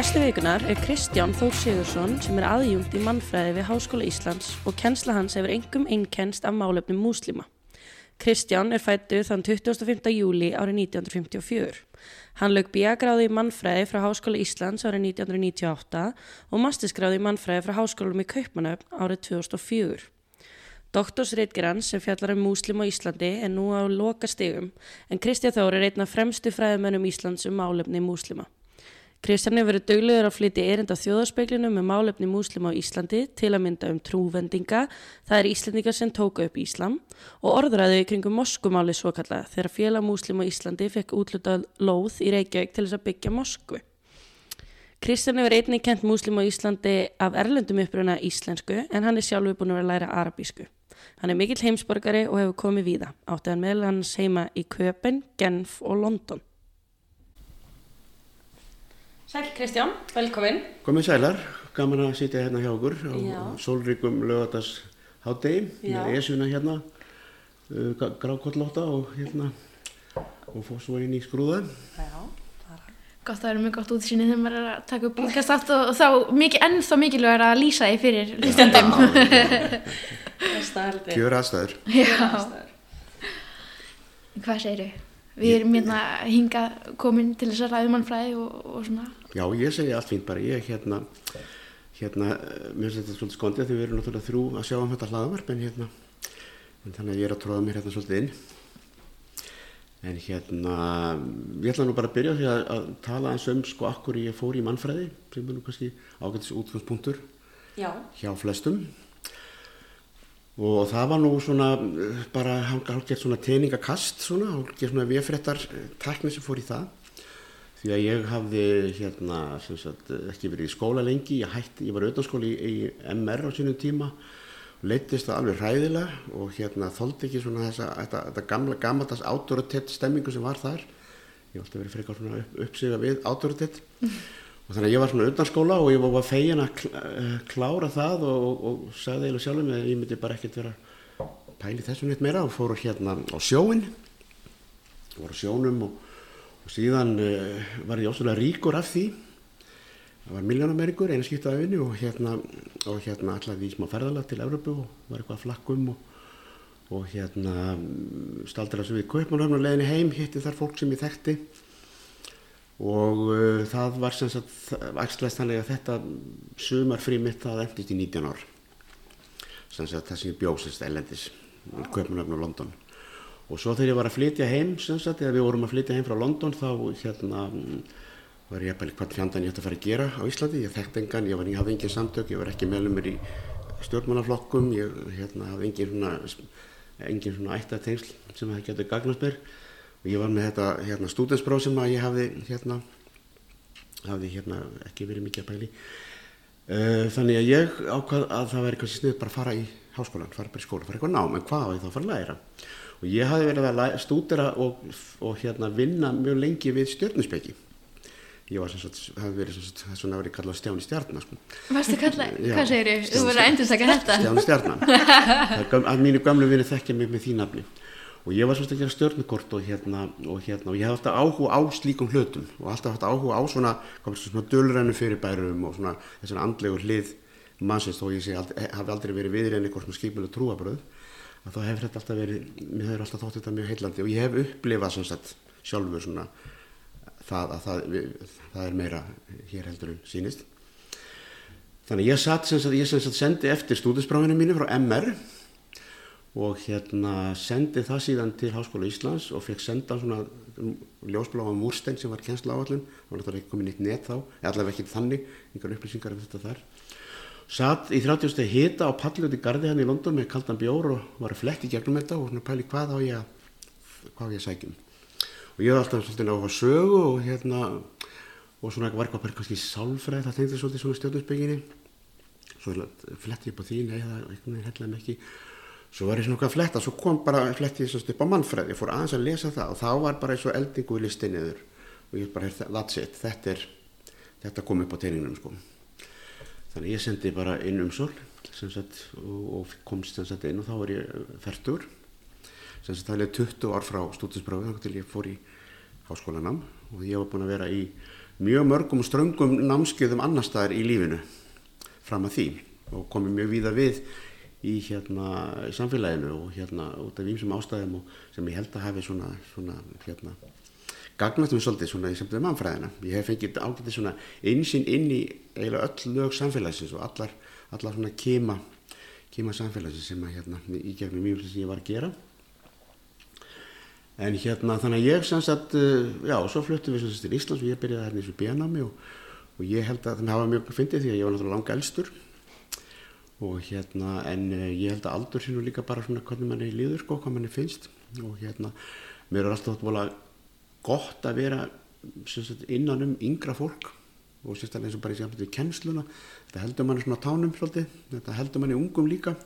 Gæstu vikunar er Kristján Þór Sigursson sem er aðjungt í mannfræði við Háskóla Íslands og kennsla hans hefur engum einnkenst af málefnum múslima. Kristján er fættu þann 25. júli árið 1954. Hann lög bíagráði í mannfræði frá Háskóla Íslands árið 1998 og mastisgráði í mannfræði frá Háskólum í Kaupmannöfn árið 2004. Doktorsreitgerans sem fjallar um múslim á Íslandi er nú á loka stegum en Kristján Þór er einna fremstu fræðimennum Íslands um málefni múslima. Kristján hefur verið döglegur að flytja erind á þjóðarspeiklinu með málefni múslima á Íslandi til að mynda um trúvendinga, það er Íslandingar sem tóka upp Íslam og orðræðu í kringum moskumáli svo kalla þegar félag múslima á Íslandi fekk útlutað lóð í Reykjavík til þess að byggja mosku. Kristján hefur einnig kent múslima á Íslandi af erlendum uppruna íslensku en hann er sjálfur búin að vera að læra arabísku. Hann er mikill heimsborgari og hefur komið víða. Átti hann meðal hans heima í Köpen, Genf og London. Sæl Kristján, velkomin. Komið sælar, gaman að sitja hérna hjá okkur á Já. sólríkum lögatars hátegi með esuna hérna, uh, grákollóta og hérna og fór svo inn í skrúða. Já, Gott að vera með gott útsýni þegar maður er að taka upp podcast átt og, þá mikið, ennþá mikilvægur að lýsa því fyrir heldur. Gjör aðstæður. Já. Hvað segir þau? Við erum hérna hinga komin til þess að ræða mannfræði og, og svona. Já, ég segi allt fínt bara. Ég hérna, hérna, uh, mér finnst þetta svolítið skondið því við erum náttúrulega þrjú að sjá um þetta hlaðvarp en hérna, en þannig að ég er að tróða mér hérna svolítið inn. En hérna, ég ætla nú bara að byrja því að, að tala eins um sko akkur ég fór í mannfræði sem er nú kannski ágætis útgangspunktur Já, hjá flestum og það var nú svona eh, bara hálfgerð svona teiningakast svona, hálfgerð svona viðfréttar tekni sem fór í það því að ég hafði hérna sagt ekki verið í skóla lengi. Ég hætti, ég var auðvitaðskóli í, í MR á sínum tíma. Leittist það alveg hræðilega og hérna þóldi ekki svona þessa þetta, þetta gamla gammaldags autoritet stemmingu sem var þar. Ég hef alltaf verið frekar svona upp, uppsiga við autoritet og þannig að ég var svona utan skóla og ég var fegin að eh, klára það og, og, og sagði eiginlega sjálfum mig að ég myndi bara ekkert vera pæli þessu neitt meira og fór hérna á sjóin var á sjónum og, og síðan uh, var ég ósvöldlega ríkur af því. Það var miljónameringur einu skipta af vinnu og hérna og hérna allaði í smá ferðalag til Evropu og var eitthvað að flakkum og, og hérna staldra svo við leiðinni heim hitti þar fólk sem ég þekkti. Og uh, það var sem sagt æxlæst þannig að þetta sumarfrí mitt það endist í 19 ár. Sem sagt það sem ég bjósist ellendis Kaupmannöfn og London og svo þegar ég var að flytja heim sagt eða við vorum að flytja heim frá London þá hérna var ég bara hvað fjandan ég ætti að fara að gera á Íslandi. Ég þekkt engan, ég, var, ég hafði engin samtök ég var ekki meðlumur í stjórnmannaflokkum ég hérna, hafði engin svona engin svona ættatengsl sem það getur gagnast mér. Og ég var með þetta hérna, stúdenspróf sem að ég hafði hérna, hafði hérna ekki verið mikið að pæli uh, þannig að ég ákvað að það væri kannski snið bara að fara í háskólan, fara bara í skóla, fara eitthvað nám. En hvað á ég þá að fara að læra og ég hafði verið að stúdera og, og hérna vinna mjög lengi við stjörnusbeki ég var sem sagt, hafði verið sem sagt, þess vegna verið kallað Stjáni Stjarnar sko. Varstu kallað, hvað segir þau? Þú voru að endur taka þetta. Stjáni Stjarnan. Það göm- að mínu gamlu vinni þekkja mig með því nafni. Og ég var svolítið að gera stjörnukort og hérna, og hérna og ég hef alltaf áhuga á slíkum hlutum. Og alltaf haft áhuga á svona, svona dölrennu fyrirbærum og svona þessar andlegu hlið mannsins þó ég sé aldrei, hafi aldrei verið viðri en eitthvað svona skipulega trúabröð að þá hefur þetta alltaf verið, mér hefur alltaf þótt þetta mjög heillandi. Og ég hef upplifað sagt sjálfur svona það að það, það er meira hér heldur en sýnist. Þannig ég satt sem sagt, ég sem sagt sendi eftir stúdinspráfinu mínu frá MR og hérna sendi það síðan til Háskóla Íslands og fekk senda svona ljósbláa múrstein sem var kjensla áallun, það var náttúrulega ekki komin neitt net þá, allavega ekki þannig, einhver upplýsingar um þetta þar. Satt í 30 steg hita á í gardi hann í London með kaldan bjór og var að fletti gegnum þetta og svona pæli hvað á ég að, hvað á ég að sækjum. Og ég var alltaf svolítið áhuga á sögu og hérna, og svona var eitthvað kannski sálfræð, það tengdi svolítið svona stjórnusbygginni svo fletti ég upp á því, nei það hellaði mig ekki. Svo var ég svona eitthvað að fletta, svo kom bara fletti ég svona upp á mannfræði, ég fór aðeins að lesa það og þá var bara eins og eldingu í listi niður. Og ég bara, that's it, þetta er þetta kom upp á teiningnum sko þannig ég sendi bara inn um sól sagt, og, komst sagt inn og þá var ég færtur sem sagt það er 20 ár frá stúdinspráfi þá til ég fór í háskólanam og ég var búin að vera í mjög mörgum ströngum námskeiðum annar staðar í lífinu fram að því og komið mjög víða við í hérna í samfélaginu og hérna út af ímsum ástæðum og sem ég held að hafi svona, svona hérna gagnast mér svolítið svona í samtöðu mannfræðina. Ég hef fengið ágætið svona einsinn inn í eiginlega öll lög samfélagsins og allar, allar svona kema, kema samfélagsins sem að hérna í gegnum mjög sem ég var að gera. En hérna þannig að ég sem sagt, já, svo fluttum við sem sagt til Íslands og ég byrjaði hérna í þessu bjánámi og, og ég held að þannig hafa mjög fyndið því að ég var náttúrulega langa elstur og hérna en ég held að aldur sinu líka bara svona hvernig manni líður sko, hvað manni finnst og hérna mér er alltaf gott að vera sagt, innan um yngra fólk og sérstaklega eins og bara í samfélagi kennsluna. Þetta heldur manni svona tánum svolítið þetta heldur manni ungum líka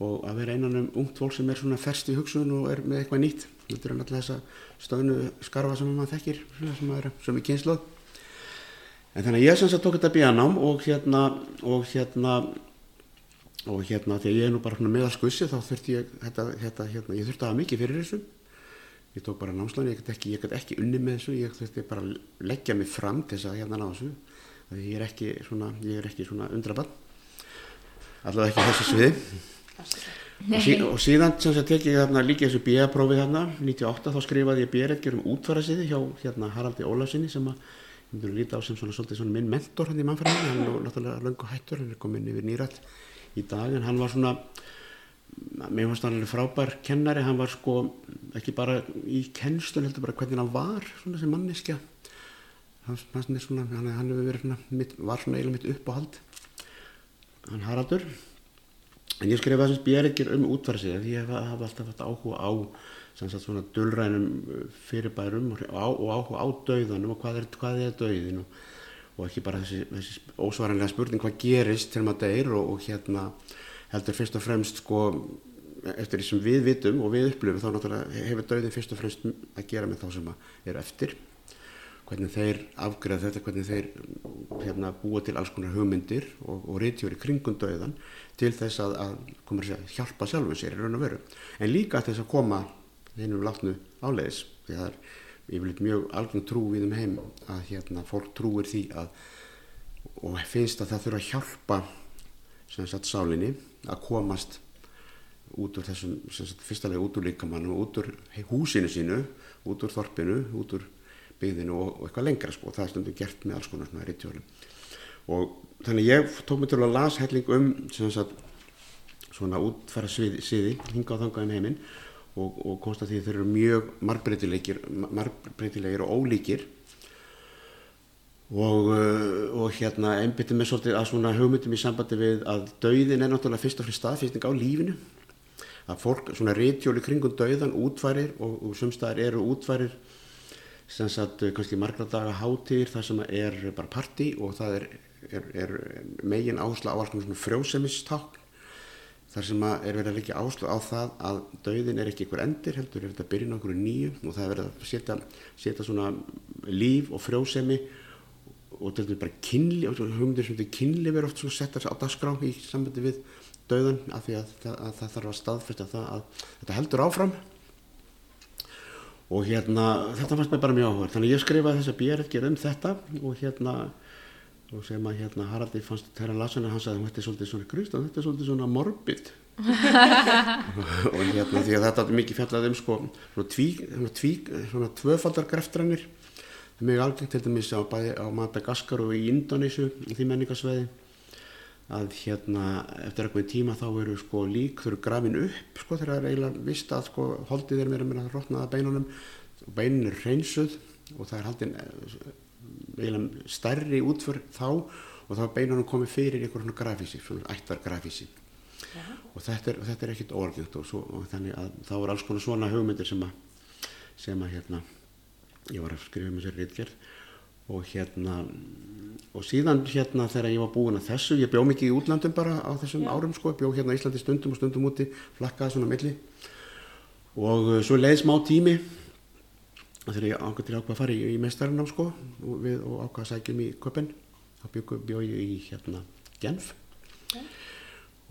og að vera innan um ungt fólk sem er svona ferst í hugsun og er með eitthvað nýtt. Þetta er alltaf þessa stöðnu skarfa sem maður þekkir sem er sem er kynsluð en þannig að ég sem sagt tók þetta bíanám og hérna og hérna og hérna þegar ég er nú bara meðalskussi þá þurfti ég þetta, þetta, hérna, ég þurfti að hafa mikið fyrir þessu ég tók bara námsláni, ég get ekki, ekki unni með þessu, ég þurfti bara að leggja mig fram til þess að hérna ná þessu. Því ég er ekki svona, ég er ekki svona undrabann allavega ekki þessu sviði. Og, sí, og síðan sem það tekið þarna líka þessu B.A.prófið þarna. 98 þá skrifaði ég B.R.Edgjur um útvarasiði hjá hérna Haraldi Ólafsinni sem að ég myndi að líta á sem svona svolítið svona minn mentor hann í mannfæðinu, hann er náttúrulega löngu hættur hann er komin yfir nýrætt í dag en hann var svona mér fannst hann alveg frábær kennari. Hann var sko ekki bara í kennstun heldur bara hvernig hann var svona sem manneskja. Hann, svona, hann, hann verið mitt, var svona eiginlega mitt uppáhald. Hann Haraldur. En ég skrifaði þessum björgir um útvarsið því ég hafa alltaf haft áhuga á svona dullrænum uh, fyrirbærum og, og áhuga á dauðanum og hvað er, hvað er dauðin og, og ekki bara þessi, þessi ósvaranlega spurning hvað gerist til maður deyr og, og hérna heldur fyrst og fremst sko eftir því sem við vitum og við upplifum þá náttúrulega hefur dauðin fyrst og fremst að gera með þá sem er eftir. Hvernig þeir afgreða þetta, hvernig þeir hérna, búa til alls konar hugmyndir og, og reytjóri kringum dauðan til þess að, að segja, hjálpa sjálfum sér í raun og veru. En líka til þess að koma hennum látnu áleiðis því það er yfirleitt mjög algjörn trú við um heim að hérna, fólk trúir því að og finnst að það þurfa að hjálpa sem sagt sálinni að komast út úr þessum sagt, fyrstalega út úr líkamannu, út úr húsinu sínu, út úr þorpinu, út úr byggðinu og, og eitthvað lengra sko. það er stundum gert með alls konar svona rítjóli og þannig ég tók mig til að las helling um sagt, svona útfæra sviði, siði hinga á þangaðum heiminn og, og konsta því þeir eru mjög margbreytilegir og ólíkir og, uh, og hérna einbyttum við svolítið að svona hugmyndum í sambandi við að dauðin er náttúrulega fyrst og fyrst staðfyrstning á lífinu. Að fólk svona reytjóli kringum dauðan útværir og, og sumstaðar eru útværir sem sagt kannski margra daga hátir þar sem er bara parti og það er, er, er megin ásla á alls konar svona frjósemistákn. Þar sem er verið að leggja áslu á það að dauðin er ekki einhver endir heldur er þetta að byrja á einhverju nýju og það er verið að setja, setja svona líf og frjósemi og til dæmis bara kynli hugmyndir sem þetta kynli verður oft settar á dagskrá í sambandi við dauðan af því að, að, að það þarf að staðfesta það að þetta heldur áfram. Og hérna þetta fannst mér bara mjög áhuga þannig ég skrifaði þess að björðger um þetta og hérna og sem að hérna Haraldi fannst hann lasa hann sagði þetta er svolítið svona grist og þetta er svolítið svona morbid. Og hérna því að þetta er mikið fjallað um sko svona tví, svona tví, svona tvöfaldargreftrannir það er mjög algengt til dæmis á, á Madagaskar og í Indonísu í því menningarsveiði að hérna eftir eitthvað tíma þá eru sko lík þau eru grafin upp sko þegar það er eiginlega vist að sko holdið er mér að rótnaða beinunum og beinin er hreinsuð og það er haldin eh, eiginlega stærri útför þá og þá er beinunum komið fyrir ykkur svona grafísi, svona ættar grafísi og þetta er, er ekkit orðgjönd og, svo, og þannig að þá er alls konar svona hugmyndir sem að sem að hérna ég var að skrifa um þessi rítgerð og hérna og síðan hérna þegar ég var búin að þessu ég bjóð mikið í útlandum bara á þessum Já. árum sko, bjóð hérna í Íslandi stundum og stundum úti flakkaði svona milli og uh, svo leiði smá tími þegar ég ákveði til ákveð að fara í, í mestarinn á sko og, við, og ákveði að sækja um í köpen þá bjóð ég í hérna Genf ja.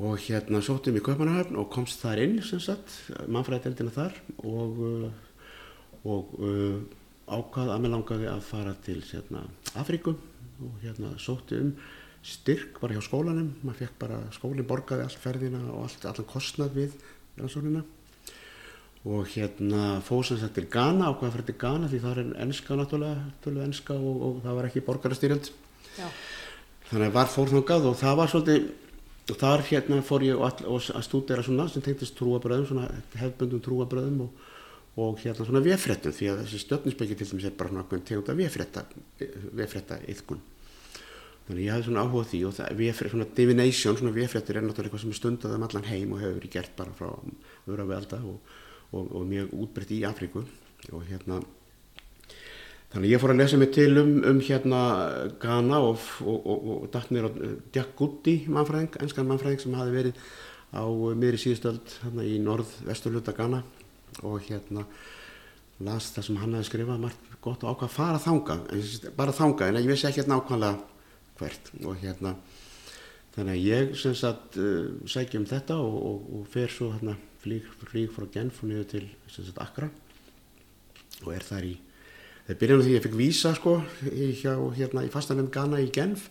og hérna sóttum í köpanahöfn og komst þar inn sem sagt, mannfræðdeldina þar og uh, og uh, ákvað að mér langaði að fara til hérna, Afríku og hérna sótti um styrk bara hjá skólanum, maður fekk bara skólinn borgaði all ferðina og allt, allan kostnað við rannsóknina. Og hérna fóð sem sagt til Ghana, ákvað að fara til Ghana því það er ennska náttúrulega, ennska og, og það var ekki borgarastyrjöld Já. þannig að var fórþangað og það var svolítið og þar hérna fór ég all, og að stúdera svona sem tengtist trúabröðum, svona hefbundum trúabröðum og, og hérna svona vefréttum því að þessi stjörninsbyggi til dæmis er bara svona einhvern tegund af vefrétta vefrétta yðkun þannig ég hafði svona áhuga því og það, vefrétt, svona divination, svona vefréttir er náttúrulega eitthvað sem er stundað um allan heim og hefur verið gert bara frá öðra velda og, og, og mjög útbreytt í Afríku. Og hérna Þannig ég fór að lesa mig til um, um hérna Ghana og, og, datt mér á Jack Goody mannfræðing, enskan mannfræðing sem hafi verið á miðri síðustöld hérna í norð-vesturluta Ghana og hérna las það sem hann hefði skrifað margt gott og ákvað að fara þanga, bara þanga en ég vissi ekki hérna ákvæmlega hvert. Og hérna þannig að ég sem sagt uh, sækja um þetta og fer svo hérna flýg, flýg frá Genf og niður til sem sagt Accra. Og er þar í Það byrjaði því að ég fikk vísa sko hjá, hérna í fastanum Ghana í Genf,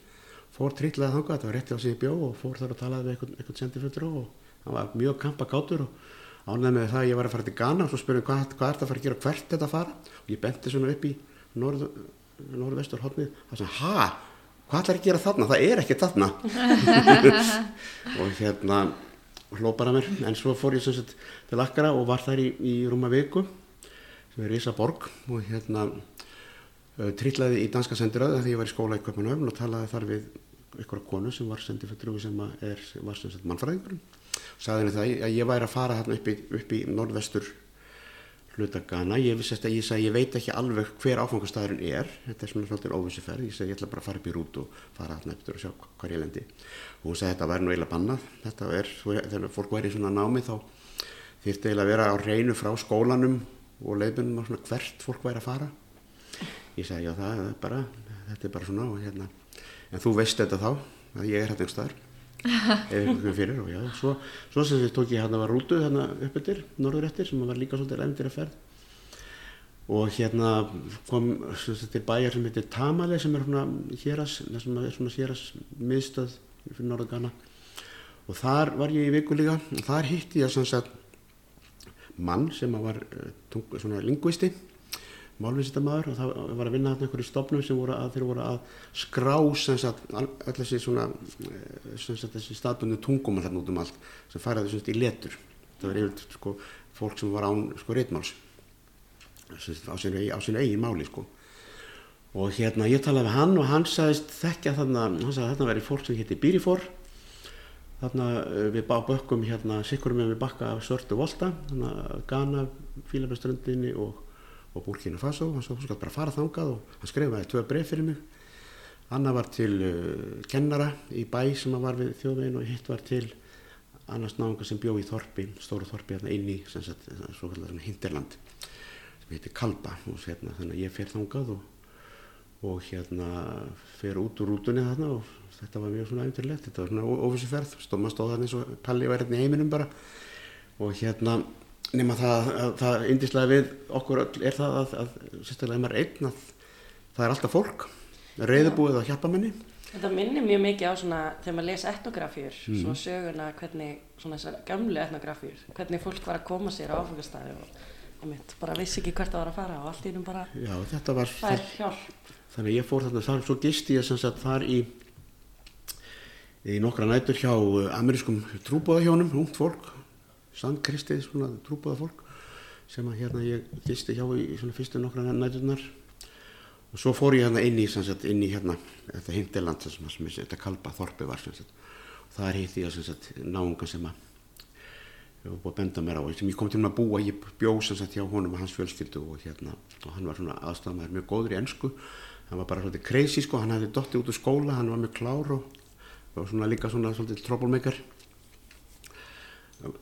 fór trillaði þanga, þetta var rétti á í bjó og fór þar að talaði við einhvern, einhvern sendiföldur og hann var mjög kampa gátur og ánæði með það að ég var að fara til Ghana og svo spurði hvað, hvað er þetta að fara að gera? Hvert þetta að fara? Og ég benti svona upp í norð, norðvestur hodnið og það sagði, ha, hvað ætlar að gera þarna, það er ekki þarna. Og hérna hlópar að mér, en svo fór ég sagt, til Akkara og var þar í, í rúma viku sem er Ísaborg og hérna trillaði í danska sendiröðu þegar ég var í skóla í Köpunöfn og talaði þar við ykkur konu sem var sendiföldrúi sem er, var sem sagt mannfræðingurinn og sagði henni það að ég væri að fara hérna upp í, upp í norðvestur hluta Ghana, ég vissi að ég sagði ég veit ekki alveg hver áfangastæðurinn er. Þetta er svona svolítið óvissi ferð, ég segi ég ætla bara að fara upp í rút og fara hérna eftir og sjá hvað ég lendi. Og hún sagði þetta væri nú eiginlega bannað. Þetta er, þegar fólk væri svona námi þá þýrti eiginlega að vera á reynu frá skólanum og leiðbunum á svona hvert fólk væri að fara. Ég sagði já það er bara þetta er bara svona og hérna. En þú veist þetta þá að ég er hérna einhver staðar eða einhvern fyrir og já. Svo, svo sem þið tók ég hérna var rútu hérna uppöttir, norður eftir sem var líka svolítið endur að ferð. Og hérna kom til bæjar sem heitir Tamale sem er svona héras sem er svona héras miðstöð fyrir norðu Ghana. Og þar var ég í viku líka og þar hitti ég sagt mann sem var tung, svona lingvisti málvinsittamæður og það var að vinna hérna einhverju stofnum sem voru að þeir voru að skrá sem sagt öll þessi svona sem sagt þessi staðbundu tungum hérna út um allt sem færaði sem sagt í letur. Það var yfir sko fólk sem var án sko reitmáls á sínu eigin eigi máli sko. Og hérna ég talaði við hann og hann sagðist þekkja þarna hann sagði þarna veri fólk sem hétti Bírifor þarna við bökkum hérna sikkurum við bakka af Svörtu Volta þarna Ghana, Fílabæströndinni og og Burkina Faso, hann svo skall bara fara þangað og hann skrifaði tvö breyf fyrir mig. Anna var til uh, kennara í bæ sem var við þjóðvegin og hitt var til annars náðunga sem bjó í Þorpi, stóru Þorpi hérna inn í Hinderland sem heitir Kalba og hérna, þannig að ég fer þangað og, og hérna fer út úr rútunni þarna og þetta var mjög svona eftirlegt, þetta var svona óvissu ferð, stóma stóð þannig eins og Palli var hérna í heiminum bara. Og hérna nema það, það indislega við okkur öll er það að, að sérstaklega ef maður er einn að það er alltaf fólk. Reyðubúið að hjappa menni Þetta minnir mjög mikið á svona þegar maður lesa etnografjur mm. svona söguna hvernig svona þessar gamlu etnografjur hvernig fólk var að koma sér á áfengastæði og ég mitt bara vissi ekki hvert það var að fara og allt í húnum bara Já, þetta var það er hjálp. Þannig ég fór þarna þar svo gist ég sem sagt þar í í nokkra nætur hjá amerískum trúbóðahjónum, ungt fólk sandkristið svona trúbúða fólk sem að hérna ég gisti hjá í svona fyrstu nokkra næturnar. Og svo fór ég hérna inn í, sagt, inn í hérna þetta Hindeland sem, sem þetta Kalba Þorpi var sagt, og það hitt í að náunga sem að ég var búið að benda mér á sem ég kom til að búa, ég bjóð sem sagt hjá honum og hans fjölskyldu og hérna og hann var svona aðstæðamæður mjög góður í ennsku hann var bara svolítið crazy sko, hann hefði dotti út úr skóla, hann var mjög klár og, og svona líka svona svolítið troublemaker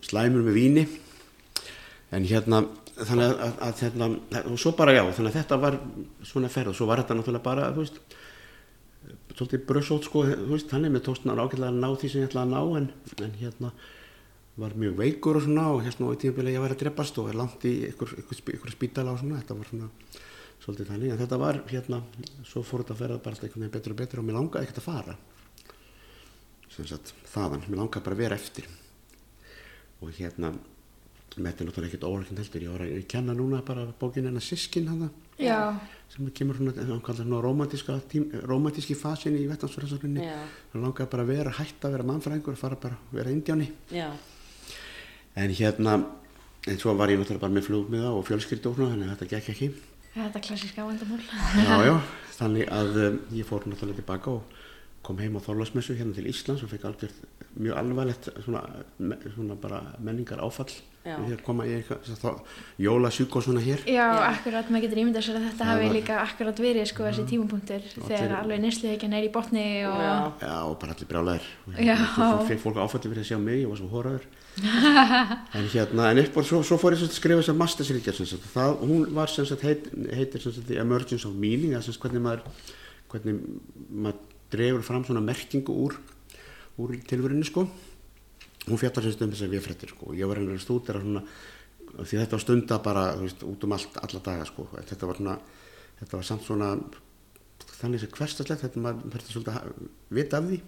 slæmur með víni. En hérna þannig að, að, að hérna, og svo bara já þannig að þetta var svona ferð og svo var þetta náttúrulega bara þú veist svolítið bröðsótt sko þú veist þannig með tókstunar ákveðlega að ná því sem ég ætlaði að ná en, en hérna var mjög veikur og svona og hérna á tímabili ég var að dreppast og er langt í ykkur, ykkur, ykkur spítala og svona þetta var svona svolítið þannig, en þetta var hérna, svo fór þetta að ferða bara alltaf einhvern veginn betur og betur og mér langaði ekkert að fara sem sagt þaðan, mér langaði bara að vera eftir og hérna með þetta er náttúrulega ekkert órækinn heldur. Ég var að kenna núna bara bókinu hennar Siskin hana, Já, sem kemur svona, hann romantíski fasin í vettansverðarsöfnunni Já, hann langaði bara að vera hætt að vera mannfræðingur og fara bara að vera indjáni. Já, en hérna en svo var ég náttúrulega bara með flugmiða og fjölskyldu og þannig að þetta gekk ekki. Þetta er klassíska vandamál. já, já, þannig að um, ég fór náttúrulega tilbaka og kom heim á Þorlagsmessu hérna til Íslands og fekk algjörð mjög alvarlegt svona, me, svona bara menningar áfall að koma eitthvað þá, jólasjúk og svona hér. Já, Já. akkurat, maður getur ímyndað sér að þetta hafi líka akkurat verið sko þessi tímapunktur þegar til- alveg neysluðekjan er í botni og já, já, og bara allir brjálæðir Já. og fekk fólk áfalli fyrir að sjá mig, ég var svo hóraður en hérna, en og svo, svo fór ég sem sagt að skrifa þess að mastersríkja sem sagt, það, hún var sem sagt heit, heitir sem sagt The Emergence of Meaning, eða sem sagt hvernig maður hvernig maður dregur fram svona merkingu úr úr tilverinu sko. Hún fjallar sem stund þess að við fréttir sko. Ég var einhverjum stúdera svona því þetta var stunda bara, veist, út um allt alla daga sko, þetta var svona þetta var samt svona þannig sem hverstaslegt, þetta maður þurfti svolítið að vita af því.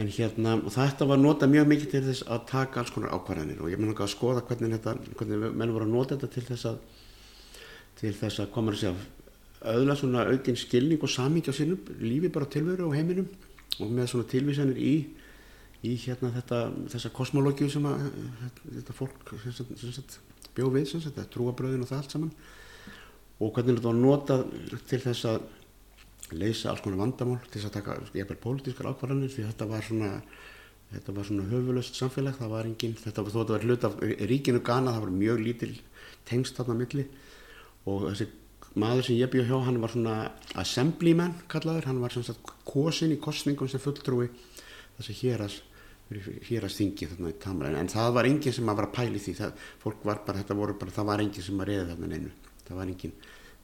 En hérna, þetta var notað mjög mikið til þess að taka alls konar ákvarðanir og ég mun að skoða hvernig þetta hvernig menn voru að nota þetta til þess að til þess að koma að segja öðla svona aukinn skilning og samíkja á sínum lífi bara tilveru og heiminum og með svona tilvísanir í í hérna þetta, þessa kosmológíu sem að þetta fólk sem sagt, sem sagt, bjó við, sagt, trúabröðin og það allt saman. Og hvernig þetta var notað til þess að leysa alls konar vandamál til þess að taka jafnvel pólitískar ákvarðanir því þetta var svona þetta var svona höfulöst samfélag það var engin, þetta var þetta var hlut af ríkinu Ghana, það var mjög lítil tengst þarna á milli. Og þessi maður sem ég bjó hjá hann var svona assemblyman kallaður, hann var sagt kosin í kostningum sem fulltrúi þessi héras hérast þingi þarna í Tamra en, það var enginn sem að var að pæli því. Það, fólk var bara, þetta voru bara, það var enginn sem að reyða þarna neinu, það var enginn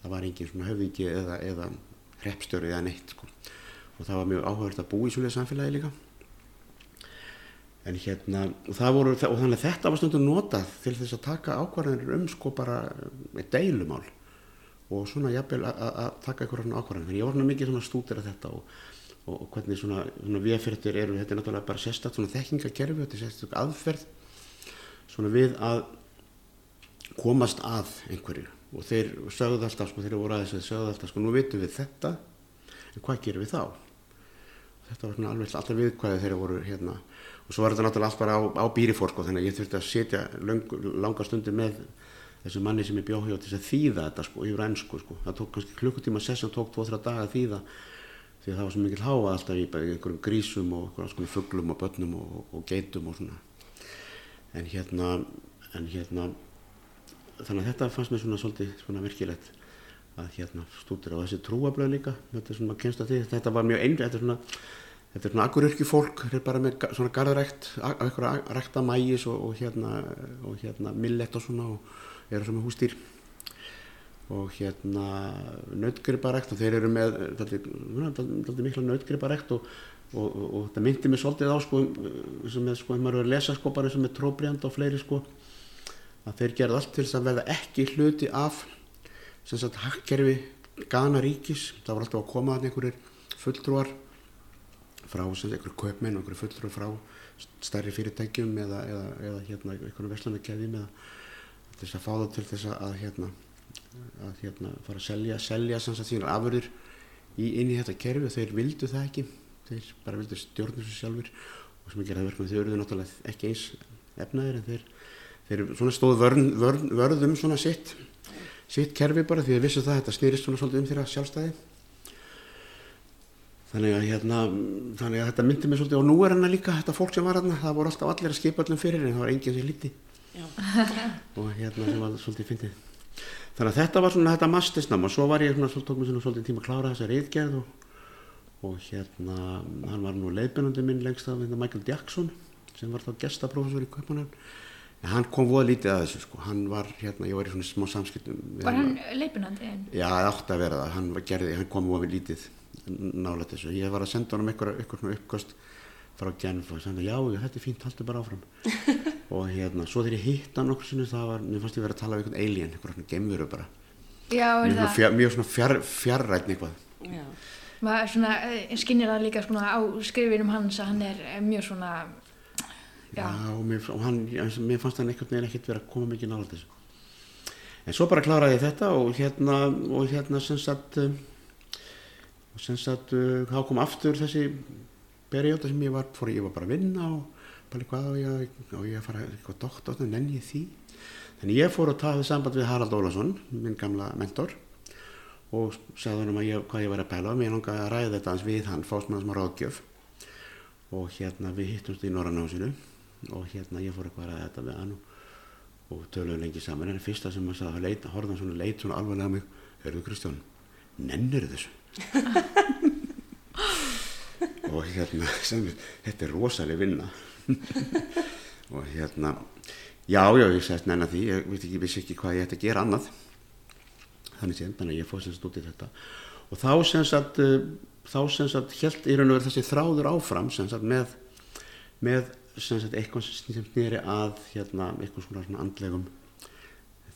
það var enginn svona höfðingi eða, eða hreppstjóri eða neitt sko. og það var mjög áhugavert að búa í svolítið samfélagi líka. En hérna og, það voru, og þannig að þetta var stundum notað til þess að taka ákvarðanir um sko bara með deilumál og svona jafnvel að- taka eitthvað ákvarðanir, en ég var svona mikið svona stútir að þetta og, og, hvernig svona, svona viðferðir eru, þetta er náttúrulega bara sérstakt svona þekkingakerfi, þetta er sérstakt aðferð svona við að komast að einhverju. Og þeir sögðu alltaf, sko, þeir voru aðeins að sögðu alltaf, sko, nú vitum við þetta en hvað gerum við þá? Þetta var svona alveg alltaf viðkvæði þegar voru hérna. Og svo var þetta náttúrulega allt bara á, á býrifór sko, þannig að ég þurfti að setja löng, langa stundir með þessu manni sem ég bjóð hjá til þess að þýða þetta sko, yfir ennsku sko, það tók kannski klukkutíma sessan, tók 2-3 daga að þýða því að það var svo mikil háa alltaf í einhverjum grísum og einhverjum svona fugglum og börnum og, og geitum og svona. En hérna en hérna þannig að þetta fannst mér svona svolítið svona virkilegt að hérna stútir á þessi trúabröð líka. Þetta er svona kennst að því, þetta var mjög einri þetta er svona, þetta er svona akkuryrkju fólk þeir eru bara með svona garðrækt eitthvað rækta mægis og, og hérna og hérna millett og svona og eru svona með hústýr og hérna nautgriparækt og þeir eru með daldið mikla nautgriparækt og, og, og, og þetta myndi mig svolítið á sko, sem með sko, ef maður er að lesa sko bara eins og með tróbriand og fleiri sko að þeir gerði allt til þess að verða ekki hluti af sem sagt hakkerfi Ghana ríkis, það var alltaf að koma að einhverjir fulltrúar frá sem einhverjir kaupmenn og einhverjir fulltrúar frá stærri fyrirtækjum eða, eða, eða hérna einhverjum veslanarkeðjum eða til þess að fá það til þess að hérna að hérna fara að selja, selja sem sagt sínar afurðir í, inn í þetta kerfi. Og þeir vildu það ekki. Þeir bara vildu stjórna þessu sjálfur og sem ekki er að verka með þau eruðu náttúrulega ekki eins efnaðir en þeir, þeir svona stóðu vörn, vörn, vörðum svona sitt sitt kerfi bara því að vissu það að þetta snýrist svona svolítið um þeirra sjálfstæði. Þannig að hérna þannig að þetta myndi mig svolítið og nú er hann líka þetta fólk sem var hann það voru alltaf allir að skipa öllum fyrir en það var enginn sem Já. og hérna sem var svolítið fyndið. Þannig að þetta var svona þetta mastisnam og svo var ég svona, svo tók mér svona svolítið tíma að klára þessa reyðgerð og, og hérna hann var nú leiðbyrnandi minn lengst af hérna, Michael Jackson sem var þá gestaprófessor í Kaupanan en hann kom voða lítið að þessu sko. Hann var hérna, ég var í svona smá samskiptum Var hann. leipinandi en? Já, það átti að vera það, hann gerði, hann kom voða lítið nálægt þessu, ég var að senda honum eitthvað svona uppkast frá Genf og sagði, já, já, þetta er fínt, haldur bara áfram og hérna, svo þegar ég hitt hann okkur sinni, það var, mér fannst ég verið að tala um einhvern alien, eitthvað svona gemveru bara Já, er mjög, það, fjár, mjög svona fjár, fjarrætn eitthvað Já. maður svona, eh, skinnir það líka svona á skrifinum hans að hann er eh, mjög svona, Já, Já. og, mér, og hann, mér fannst hann einhvern veginn ekkert vera að koma mikið nála þessu. En svo bara kláraði ég þetta og hérna, og hérna sem sagt, og sem sagt, þá kom aftur þessi perióda sem ég var, fór, ég var bara að vinna og bara hvað á ég, á ég að fara eitthvað doktor, nenni ég því. Þannig ég fór að taða samband við Harald Ólafsson, minn gamla mentor, og sagði hann um að ég, hvað ég var að pæla og mér langaði að ræða þetta hans við hann, fá svona smá ráðgjöf. Og hérna við hittumst í Norrannásinu og hérna ég fór eitthvað að ræða þetta við hann og, töluðum lengi saman. En það fyrsta sem hann sagði, leit, horfði hann svona leit svona alvarlega mig, hörðu Kristján nennir þessu? Og hérna sem, þetta er rosaleg vinna og hérna já, já, ég sagðist nennar því ég veit ekki, vissi ekki hvað ég ætti að gera annað. Þannig sem, þannig að ég fór sem sagt út í þetta. Og þá sem sagt uh, þá sem sagt held í raun og verið þessi þráður áfram sem sagt með með sem sagt eitthvað sem snýri að hérna eitthvað svona, andlegum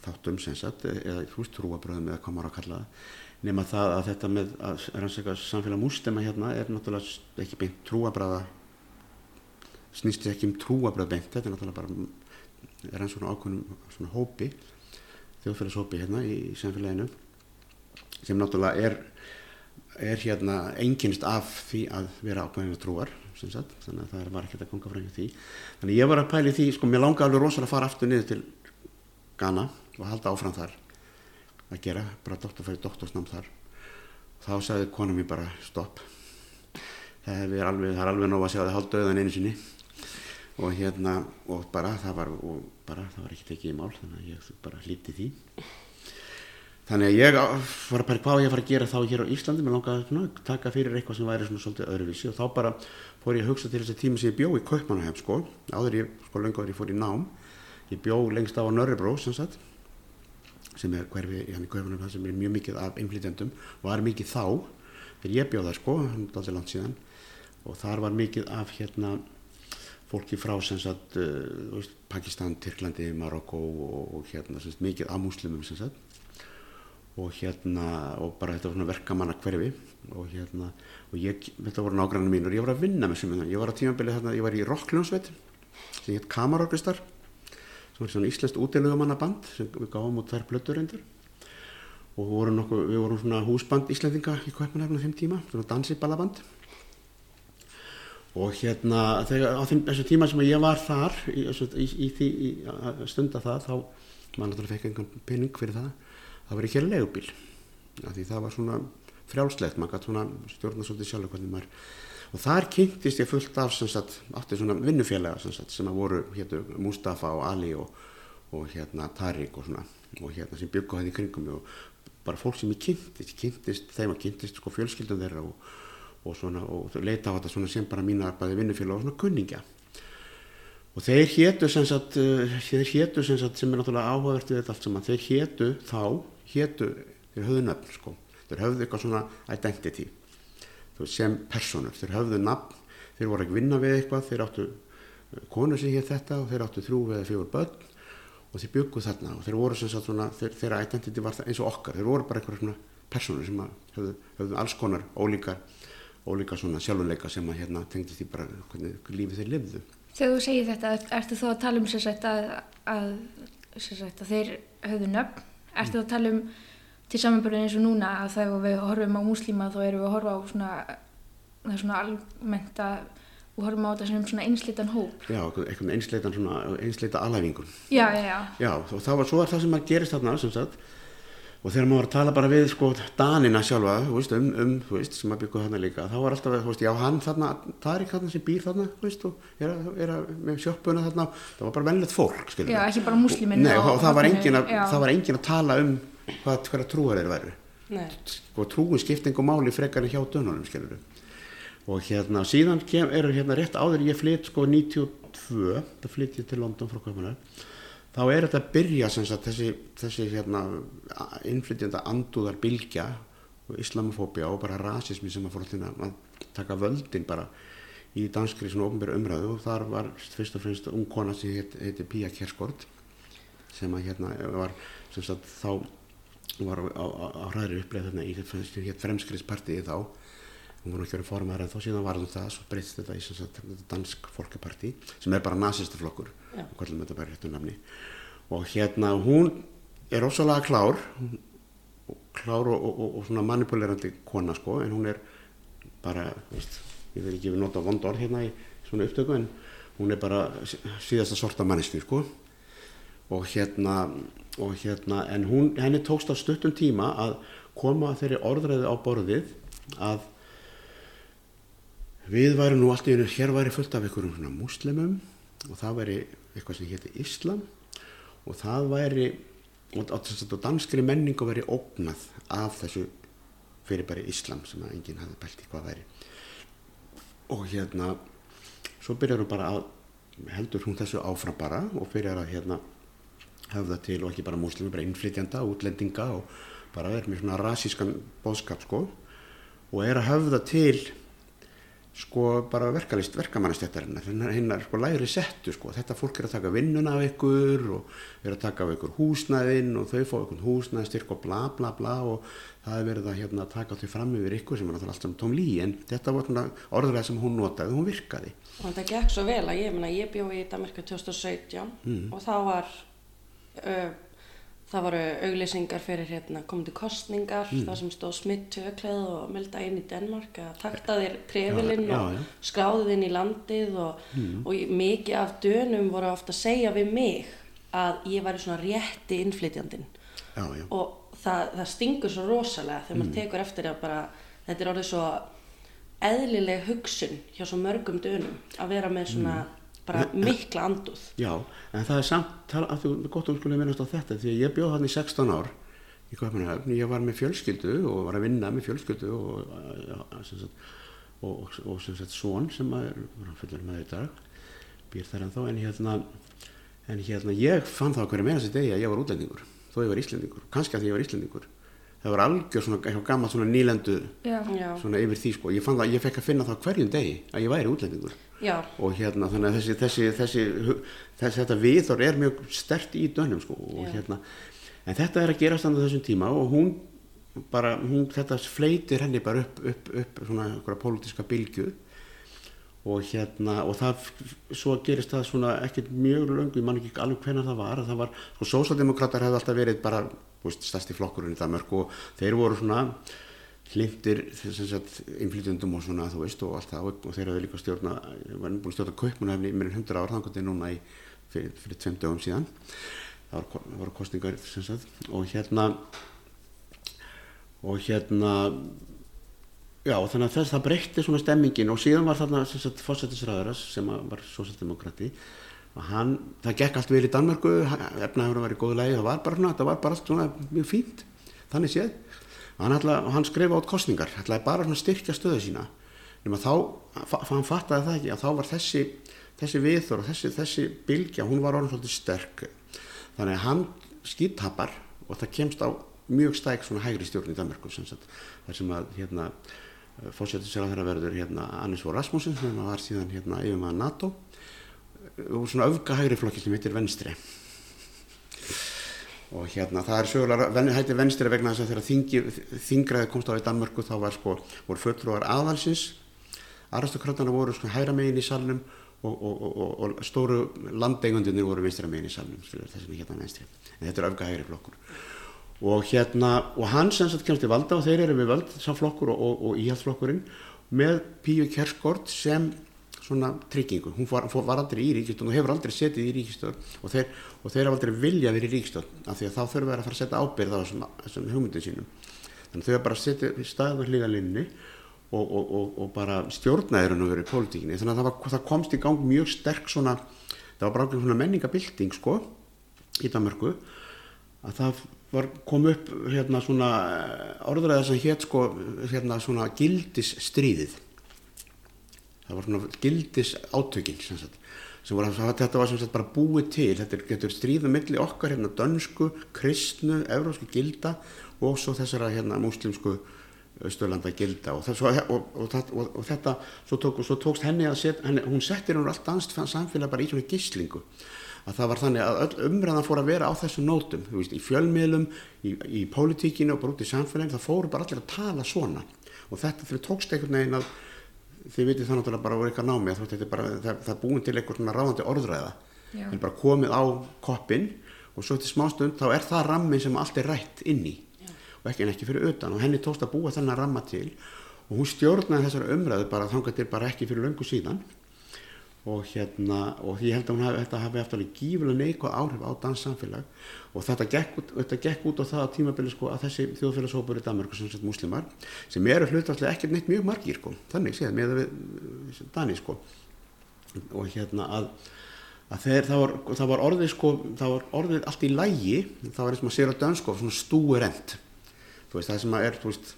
þáttum sem sagt eða þú veist trúabröðum eða hvað maður að kalla það. Nema það að þetta með að rannsaka samfélag mústema hérna er náttúrulega ekki beint trúabröða snýst ekki um trúabröð beint þetta er náttúrulega bara er hann svona ákveðnum svona hópi þjóðfélagshópi hérna í, samfélaginu sem náttúrulega er er hérna enginnst af því að vera ákveðinu trúar sagt, þannig að það var ekkert að konga frá því. Þannig ég var að pæli því, sko mér langaði alveg rosalega að fara aftur niður til Ghana og halda áfram þar að gera, bara doktorfæri doktorsnám þar. Þá sagði kona mér bara stopp. Það er alveg, er alveg nóg að segja að það halda auðan einu sinni og hérna og bara það var, bara, það var ekki tekið í mál þannig að ég bara hlíti því. Þannig að ég var pæla hvað ég fara að gera þá hér á Íslandi. Mér langaði að taka fyrir eitthvað sem væri svona svolítið öðruvísi. Og þá bara fór ég að hugsa til þessi tíma sem ég bjó í Kaupmannahef sko, áður ég, sko löngu áður ég fór í nám ég bjó lengst á Nörrebró sem sagt sem er hverfi í hann í Kaupmannahef sem er mjög mikið af innflytjandum og var mikið þá þegar ég það sko, langt síðan. Og þar var mikið af hérna fólki frá sem sagt uh, Pakistan, Tyrklandi, Marokko og, og hérna sem sagt mikið af múslimum sem sagt. Og hérna og bara þetta var svona verkamanna hverfi og hérna og ég, þetta voru nágrannu mínur, ég var að vinna með sem ég var á tímabilið þarna, ég var í rockljónsveit sem hétt Kamarorkistar sem var svona íslenskt útilögumannaband sem við gáum út þær blöttur reyndur og við vorum, nokkuð, við vorum svona húsband íslendinga í Kaupanhafn á þeim tíma, svona dansiballaband og hérna þegar á þeim, þessu tíma sem ég var þar í, í, í, í að stunda það þá maður náttúrulega fekk einhvern pening fyrir það það var ekki að legubíl því það var svona frjálslegt maður gæti svona stjórna svolítið sjálf hvernig maður og þar kynntist ég fullt af sagt, átti svona vinnufélaga sem, sem að voru héttu Mustafa og Ali og, og hérna Tarik og svona og hérna sem byggu hæði kringum og bara fólk sem ég kynntist, kynntist þeim að kynntist sko fjölskyldum þeirra og, og svona og leita á þetta svona sem bara mína bæði vinnufélaga og svona kunningja. Og þeir hétu sem sagt, uh, þeir hétu sem sagt sem er náttúrulega áhugavert við þetta allt saman, þeir hétu þá, hétu, þeir höfðu nöfn sko, þeir höfðu eitthvað svona identity, veist, sem personur, þeir höfðu nafn, þeir voru ekki vinna við eitthvað, þeir áttu konu sem hétt þetta og þeir áttu þrjú eða fjögur börn og þeir bygguð þarna og þeir voru sem sagt svona, þeir, þeirra identity var eins og okkar, þeir voru bara eitthvað svona personur sem höfðu, höfðu alls konar ólíkar, ólíkar svona sjálfuleika sem að hérna tengdi því bara hvernig lífið þeir lifðu. Þegar þú segir þetta, ertu þá að tala um sér sætt að, að, sagt, að þeir höfðu nöfn? Ertu þá að tala um til samanbörðin eins og núna að þegar við horfum á múslíma þá erum við að horfa á svona, það er svona almennt að við horfum á þetta sem svona einsleitan hóp? Já, eitthvað einsleitan svona, einsleita alhæfingun. Já, já, já. Já, og það var svo það sem að gerist þarna, sem sagt, og þegar maður var að tala bara við sko Danina sjálfa, þú veist, um, um þú veist, sem að byggja þarna líka, þá var alltaf, þú veist, já, hann þarna, Tarik þarna sem býr þarna, þú veist, og er, að- er að, með sjoppuna þarna, það var bara vennlegt fólk, skiljum Já, ekki bara múslíminn Nei, og, og- og það var og- engin að, það var engin að tala um hvað, hverja trúar þeir væru. Nei. Sko, trúin skipt einhver máli frekar en hjá dönunum, skiljum Og hérna, síðan kem, eru hérna rétt áður ég flytt, sko, 92, það flytt ég til London frá Kaupanar, þá er þetta að byrja sagt, þessi, þessi hérna, innflytjanda andúðar bylgja og islamofóbía og bara rasismi sem að fór að taka völdin bara í danskri svona ofnbæru umræðu og þar var fyrst og fremst ung kona sem heit, heiti Pía Kerskort sem að hérna var sem sagt þá var á, hræðri uppleið þarna í fremskriðspartiði þá hún var verið formar en þá síðan var það svo breytst þetta í sagt, dansk fólkaparti sem er bara nazistaflokkur og hérna hún er ósalega klár hún- klár og, og, og, og svona manipulerandi kona sko en hún er bara, veist, ég vil ekki nota vond orð hérna í svona upptöku en hún er bara sí- síðasta sorta manneski sko. Og hérna, og hérna en hún, henni tókst á stuttum tíma að koma þeirri orðræði á borðið að við væri nú allt í einu, hér væri fullt af einhverjum svona muslimum og það væri eitthvað sem héti Islam og það væri og, og danskri menningu væri ógnað af þessu fyrir bara Islam sem að enginn hafði bælt í hvað væri. Og hérna svo byrjar hún bara að heldur hún þessu áfram bara og byrjar að hérna höfða til og ekki bara múslimi, bara innflytjanda, útlendinga og bara er með svona rasískan bóðskap sko og er að höfða til sko bara verkalist, verkamannastjættarinnar hennar sko læri settu sko. Þetta fólk er að taka vinnuna af ykkur og er að taka af ykkur húsnæðin og þau fá ykkur húsnæðstyrk og bla bla bla og það er verið að hérna taka þau fram yfir ykkur sem er náttúrulega allt saman tóm lí en þetta var orðræð sem hún notaði, hún virkaði. Og þetta gekk svo vel að ég, ég bjó í Danmarka 2017 og þá var, uh, það voru auglýsingar fyrir hérna komandi kostningar, það sem stóð smitt tökleð og melda inn í Danmark að takta þér trefilinn Já, og já, já. skráði þinn í landið og, og ég- mikið af dönum voru ofta að segja við mig að ég væri svona rétti já, og það, það stingur svo rosalega þegar maður tekur eftir að bara þetta er orðið svo eðlileg hugsun hjá svo mörgum dönum að vera með svona bara mikla anduð já en það er samt, að þú, gott þú skulle minnast á þetta því að ég bjóð hann í 16 ár í Kaupmannahöfn, ég var með fjölskyldu og var að vinna með fjölskyldu og, já, sem sagt, og, og, og sem sagt son sem er fullur með dag býr þar en þá en hérna en hérna ég fann það hverju meina sér degi að ég var útlendingur þó ég var íslendingur, kannski að því ég var íslendingur það var algjör svona, gammal svona nýlendu svona yfir því sko, ég fann það, ég fekk að finna það hverjum degi að ég væri útlendingur. Já, og hérna þannig að þessi, þessi, þessi, þessi þetta viðþór er mjög stert í dönum sko. Og Já. hérna en þetta er að gerast þannig þessum tíma og hún bara, hún, þetta fleitir henni bara upp, upp, upp svona einhverja pólitíska bylgju. Og hérna og það, svo gerist það svona ekkert mjög löngu, ég man ekki alveg hvenær það var það var, sko sósaldemokrater hefði alltaf verið bara, þú veist, stærsti flokkurinn í Danmörk og þeir voru svona hlindir innflytjundum og svona þú veist og allt það og, þeir hafði líka stjórna var búin að stjórna kaupmunahefni í meirinn 100 ár þannig að þetta er núna í, fyrir, fyrir tveim dögum síðan. Það það voru kostningar og hérna og hérna já þannig að þess það breytti svona stemmingin og síðan var þarna fósættisræðaras sem var sósættdemokrati og hann, það gekk allt vel í Danmörku efnaður var í góðu lagi, það var bara svona það var bara allt svona mjög fínt þannig séð. Og hann, hann skrifa át kostningar ætlaði bara svona styrkja stöðu sína. Nema þá, hann fattaði það ekki að þá var þessi, þessi viðþór og þessi, þessi bylgja, hún var orðin svolítið sterk. Þannig að hann skýttapar og það kemst á mjög stæk svona hægri stjórn í Danmörku sem sagt, þar sem að hérna fórsættisera þeirra verður hérna Annis Vore Rasmussen sem var síðan hérna yfir maður NATO og svona öfga hægri flokki sem heitir Venstri og hérna það er sögulega hættir Venstri vegna þess að þegar þingi, þingraði komst á í Danmörku þá var sko voru fulltrúar aðalsins. Aristokratana voru sko hægra megin í salnum og, og, og, og, og stóru landeigundinir voru vinstra megin í salnum þess vegna hérna venstri en þetta er öfga hægri flokkur. Og hérna og hann sem sagt kemst í valda og þeir eru við völd sá flokkur og, og, og íhjaldflokkurinn með Píu Kerskort sem svona tryggingu, hún var, var aldrei í ríkistjórn og hefur aldrei setið í ríkistjórn og þeir, og þeir hafa aldrei vilja verið í ríkistjórn af því að þá þurfa þeir að fara að setja ábyrð á þessum, þessum hugmyndum sínum. Þannig þau hafa bara setið staðið hlýga linni og, og, og, og bara stjórnaðir hann að vera í pólitíkinni. Þannig að það, var, það komst í gang mjög sterk svona, það var bara ákveðin svona menningabilding sko, í Danmörku að það var, kom upp hérna svona orðræða sem hétt sko hérna svona gildisstríðið það var svona gildis átökin sem sagt, var, þetta var sem sagt bara búið til. Þetta getur stríða milli okkar hérna dönsku, kristnu, evrósku gilda og svo þessara hérna múslimsku Östurlanda gilda. Og, það, og, og, og, þetta svo, tók, svo tókst henni að set, henni, hún settir hún allt danst samfélag bara í svona gíslingu. Að það var þannig að öll umræðan fór að vera á þessum nótum, þú veist, í fjölmiðlum, í, í pólitíkinu og bara út í samfélaginu, það fóru bara allir að tala svona. Og þetta fyrir tókst einhvern veginn að þið vitið það náttúrulega bara voru eitthvað er bara, það, það búin til eitthvað svona ráðandi orðræða, Já. er bara komið á koppin og svo til smástund þá er það rammin sem allt er rætt inn í. Og ekki en ekki fyrir utan. Og henni tókst að búa þennan ramma til og hún stjórnaði þessar umræðu bara þangað til bara ekki fyrir löngu síðan og hérna og ég held að hún þetta hafi haft alveg gífulega neikvæð áhrif á danssamfélag. Og þetta gekk, þetta gekk út á það á tímabili sko að þessi þjóðfélagshópur í Danmarku sem sett muslimar sem eru hlutastlega ekkert neitt mjög margir sko þannig séð með við Dani sko. Og hérna að, að þeir, það, var, það var orðið sko það var orðið allt í lægi það var eins og maður sér á dönskof svona stúerend þú veist það sem að er þú veist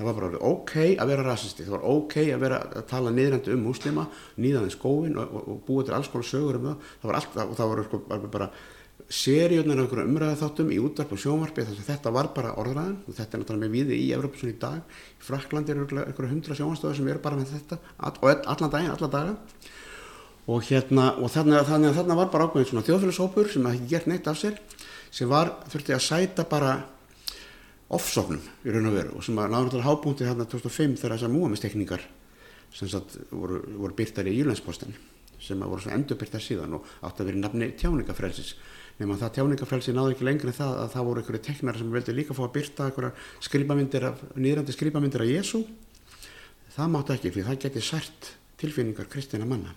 það var bara ok að vera rasisti. Það var ok að vera að tala niðrandi um muslima nýðaðin skóin og, og, og búa til alls konar sögur um það. Það var allt og það var sko bara seriðunar af einhverju umræða þáttum í útvarp og sjónvarpi þess að þetta var bara orðræðan. Og þetta er náttúrulega með viði í Evropasun í dag. Í Fraklandi eru einhverju hundra sjónvarstöðar sem eru bara með þetta og all- allan daginn, alla daga. Og hérna og þannig að þarna var bara ákveðin svona þjóðfélagshópur sem hafði gert neitt af sér sem var þurfti að sæta bara ofsóknum í raun og veru og sem að náður til hábúndi þarna 2005 þegar þessar múamistekningar sem sagt voru, voru byrtar í Júlandspostin sem að voru svo endurbyrtar síðan og átti að vera nafni tjáningafrelsis nema það tjáningafrelsi náði ekki lengri en það að það voru einhverju teknar sem veldi líka fá að byrta einhverja skrifamindir af, nýrandi skrifamindir af Jésu það mátti ekki því það geti sært tilfinningar kristina manna.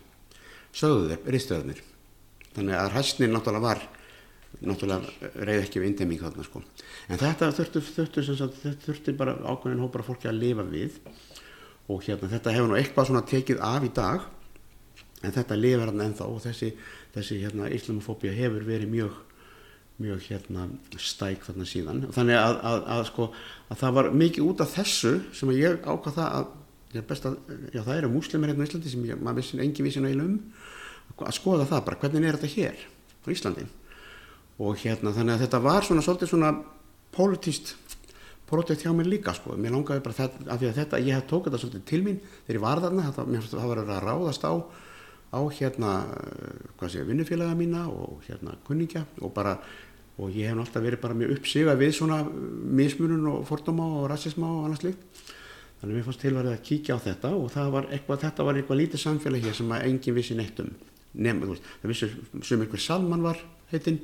Sögðu þeir, ristöðunir þannig að hæsnin náttúrulega var náttúrulega reyði ekki við indeming þarna sko. En þetta þurfti, sem sagt, þurfti bara ákveðin hópar fólki að lifa við. Og hérna þetta hefur nú eitthvað svona tekið af í dag en þetta lifir hann ennþá. Og þessi, þessi hérna islamofóbía hefur verið mjög mjög hérna stæk þarna síðan. Þannig að, að, að sko að það var mikið út af þessu sem að ég ákvað það að að, já það eru múslimir hérna á Íslandi sem ég, maður vissin engin vissin eiginlega um. Að skoða það bara, hvernig er þetta hér á Íslandi og hérna þannig að þetta var svona svolítið svona pólitíst projekt hjá mér líka sko, mér langaði bara þetta, af því að þetta, ég hef tók þetta svolítið til mín þegar ég var þarna, þetta, mér fannst að það var að ráðast á á hérna, hvað sé, vinnufélaga mína og hérna kunningja og bara, og ég hef alltaf verið bara mjög uppsiga við svona mismunun og fordóma og rassisma og annars líkt þannig að mér fannst tilvarið að kíkja á þetta og það var eitthvað, þetta var eitthvað lítið samfélag hér sem að enginn vissi neitt um veist, það vissi sem einhver Salman var heitinn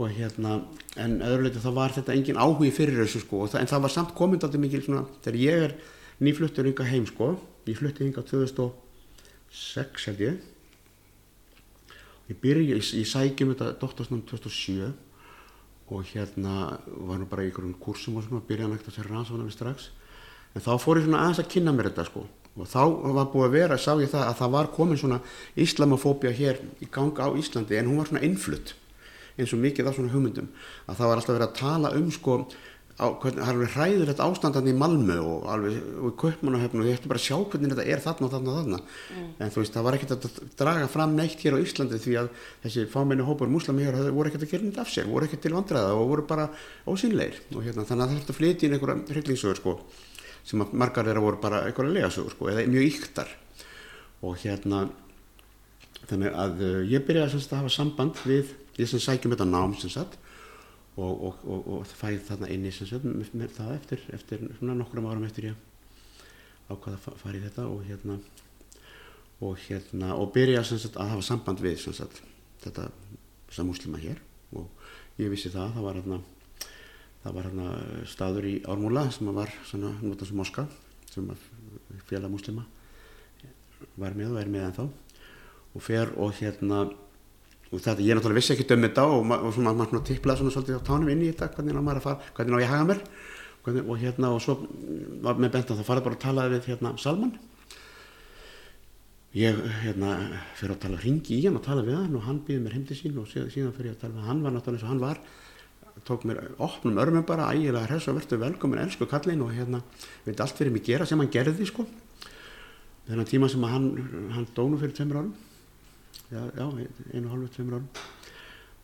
og hérna, en öðruleiti þá var þetta engin áhugi fyrir þessu sko og það, en það var samt komið alltaf mikil svona þegar ég er nýfluttur yngar heim sko ég flutti yngar 2006 held ég. Ég byrja, ég, ég sækjum þetta doktorsnum 2007 og hérna var nú bara í einhverjum kursum og svona byrjaði nægt að sér rannsóna við strax. En þá fór ég svona aðeins að kynna mér þetta sko og þá var búið að vera, sá ég það að það var komin svona islamofóbía hér í ganga á Íslandi en hún var svona innflutt eins og mikið af svona hugmyndum að það var alltaf verið að tala um sko á, hvernig, það er alveg hræðilegt ástandan í Malmö og alveg og í Kaupmannahöfn og ég ætti bara að sjá hvernig þetta er þarna og þarna og þarna. En þú veist það var ekkert að draga fram neitt hér á Íslandi því að þessi fámenni hópar muslami hér voru ekkert að gera neitt af sér voru ekkert til vandræða og voru bara ósynleir og hérna þannig að þetta flytja inn einhverja hryllingsögur sko sem að margar þeirra voru bara einhverja legasögur sko eða mjög yktar og hérna þannig að uh, ég byrjaði að hafa samband við ég sem sækjum þetta nám sem sagt og, og, og, og fæði þarna inni sem sagt með, með það eftir, eftir svona nokkrum árum eftir ég ákvaða að fa- fara í þetta og hérna og hérna og byrja sem sagt að hafa samband við sem sagt þetta þessa múslima hér. Og ég vissi það, það var hérna það var hérna staður í Ármúla sem var svona nota sem moska sem félag múslima var með og er með ennþá. Og fer og hérna þetta, ég náttúrulega vissi ekki um þetta og, og svona maður svona tiplaði svona svolítið á tánum inn í þetta hvernig á maður að fara, hvernig á ég að haga mér. Hvernig, og hérna og svo var með bent að það farið bara að tala við hérna Salman. Ég hérna fyrir að tala ringi í hann og tala við hann og hann býði mér heim til sín og síðan, síðan fyrir að tala við hann. Var náttúrulega eins og hann var tók mér opnum örmum bara ægilega hress og verður velkomin elsku kallinn og hérna veit allt fyrir mig gera sem hann gerði sko já, já, einu og hálfu, tveimur árum.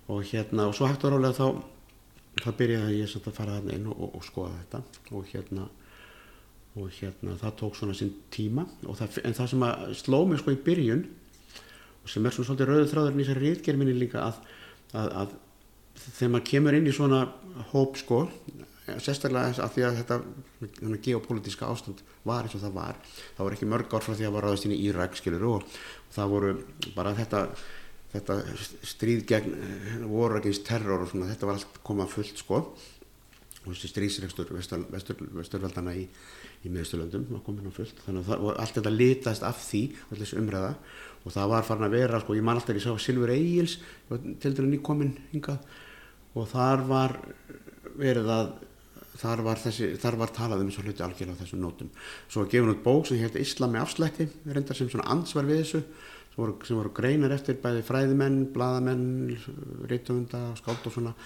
Og hérna, og svo hægt og rálega þá þá byrjaði ég samt að fara þarna inn og, og, og skoða þetta. Og hérna og hérna það tók svona sinn tíma. Og það, en það sem að sló mig sko í byrjun sem er svona svolítið rauðu þráðurinn í þessari rítgerminni líka að, að, að þegar maður kemur inn í svona hóp sko sérstaklega að því að þetta geopolítiska ástand var eins og það var það voru ekki mörg ár frá því að var inn í Írak skilur og það voru bara þetta, þetta stríð gegn ekki eins terror og svona þetta var allt komað fullt sko. Og þessi stríðsregstur vesturveldana í, í miðsturlöndum var komin á fullt. Þannig að það, allt þetta litast af því allir umræða. Og það var farin að vera sko ég man alltaf ég sá Silfur Egils til dæru nýkominn hingað. Og þar var verið að þar var, þessi, þar var talað um þessu hluti algjörlega á þessum nótum. Svo var gefin út bók sem hétt Íslami afslætti, reyndar sem svona ansvar við þessu, sem voru, sem voru greinar eftir bæði fræðimenn, bladamenn, reytuvunda, skált og svona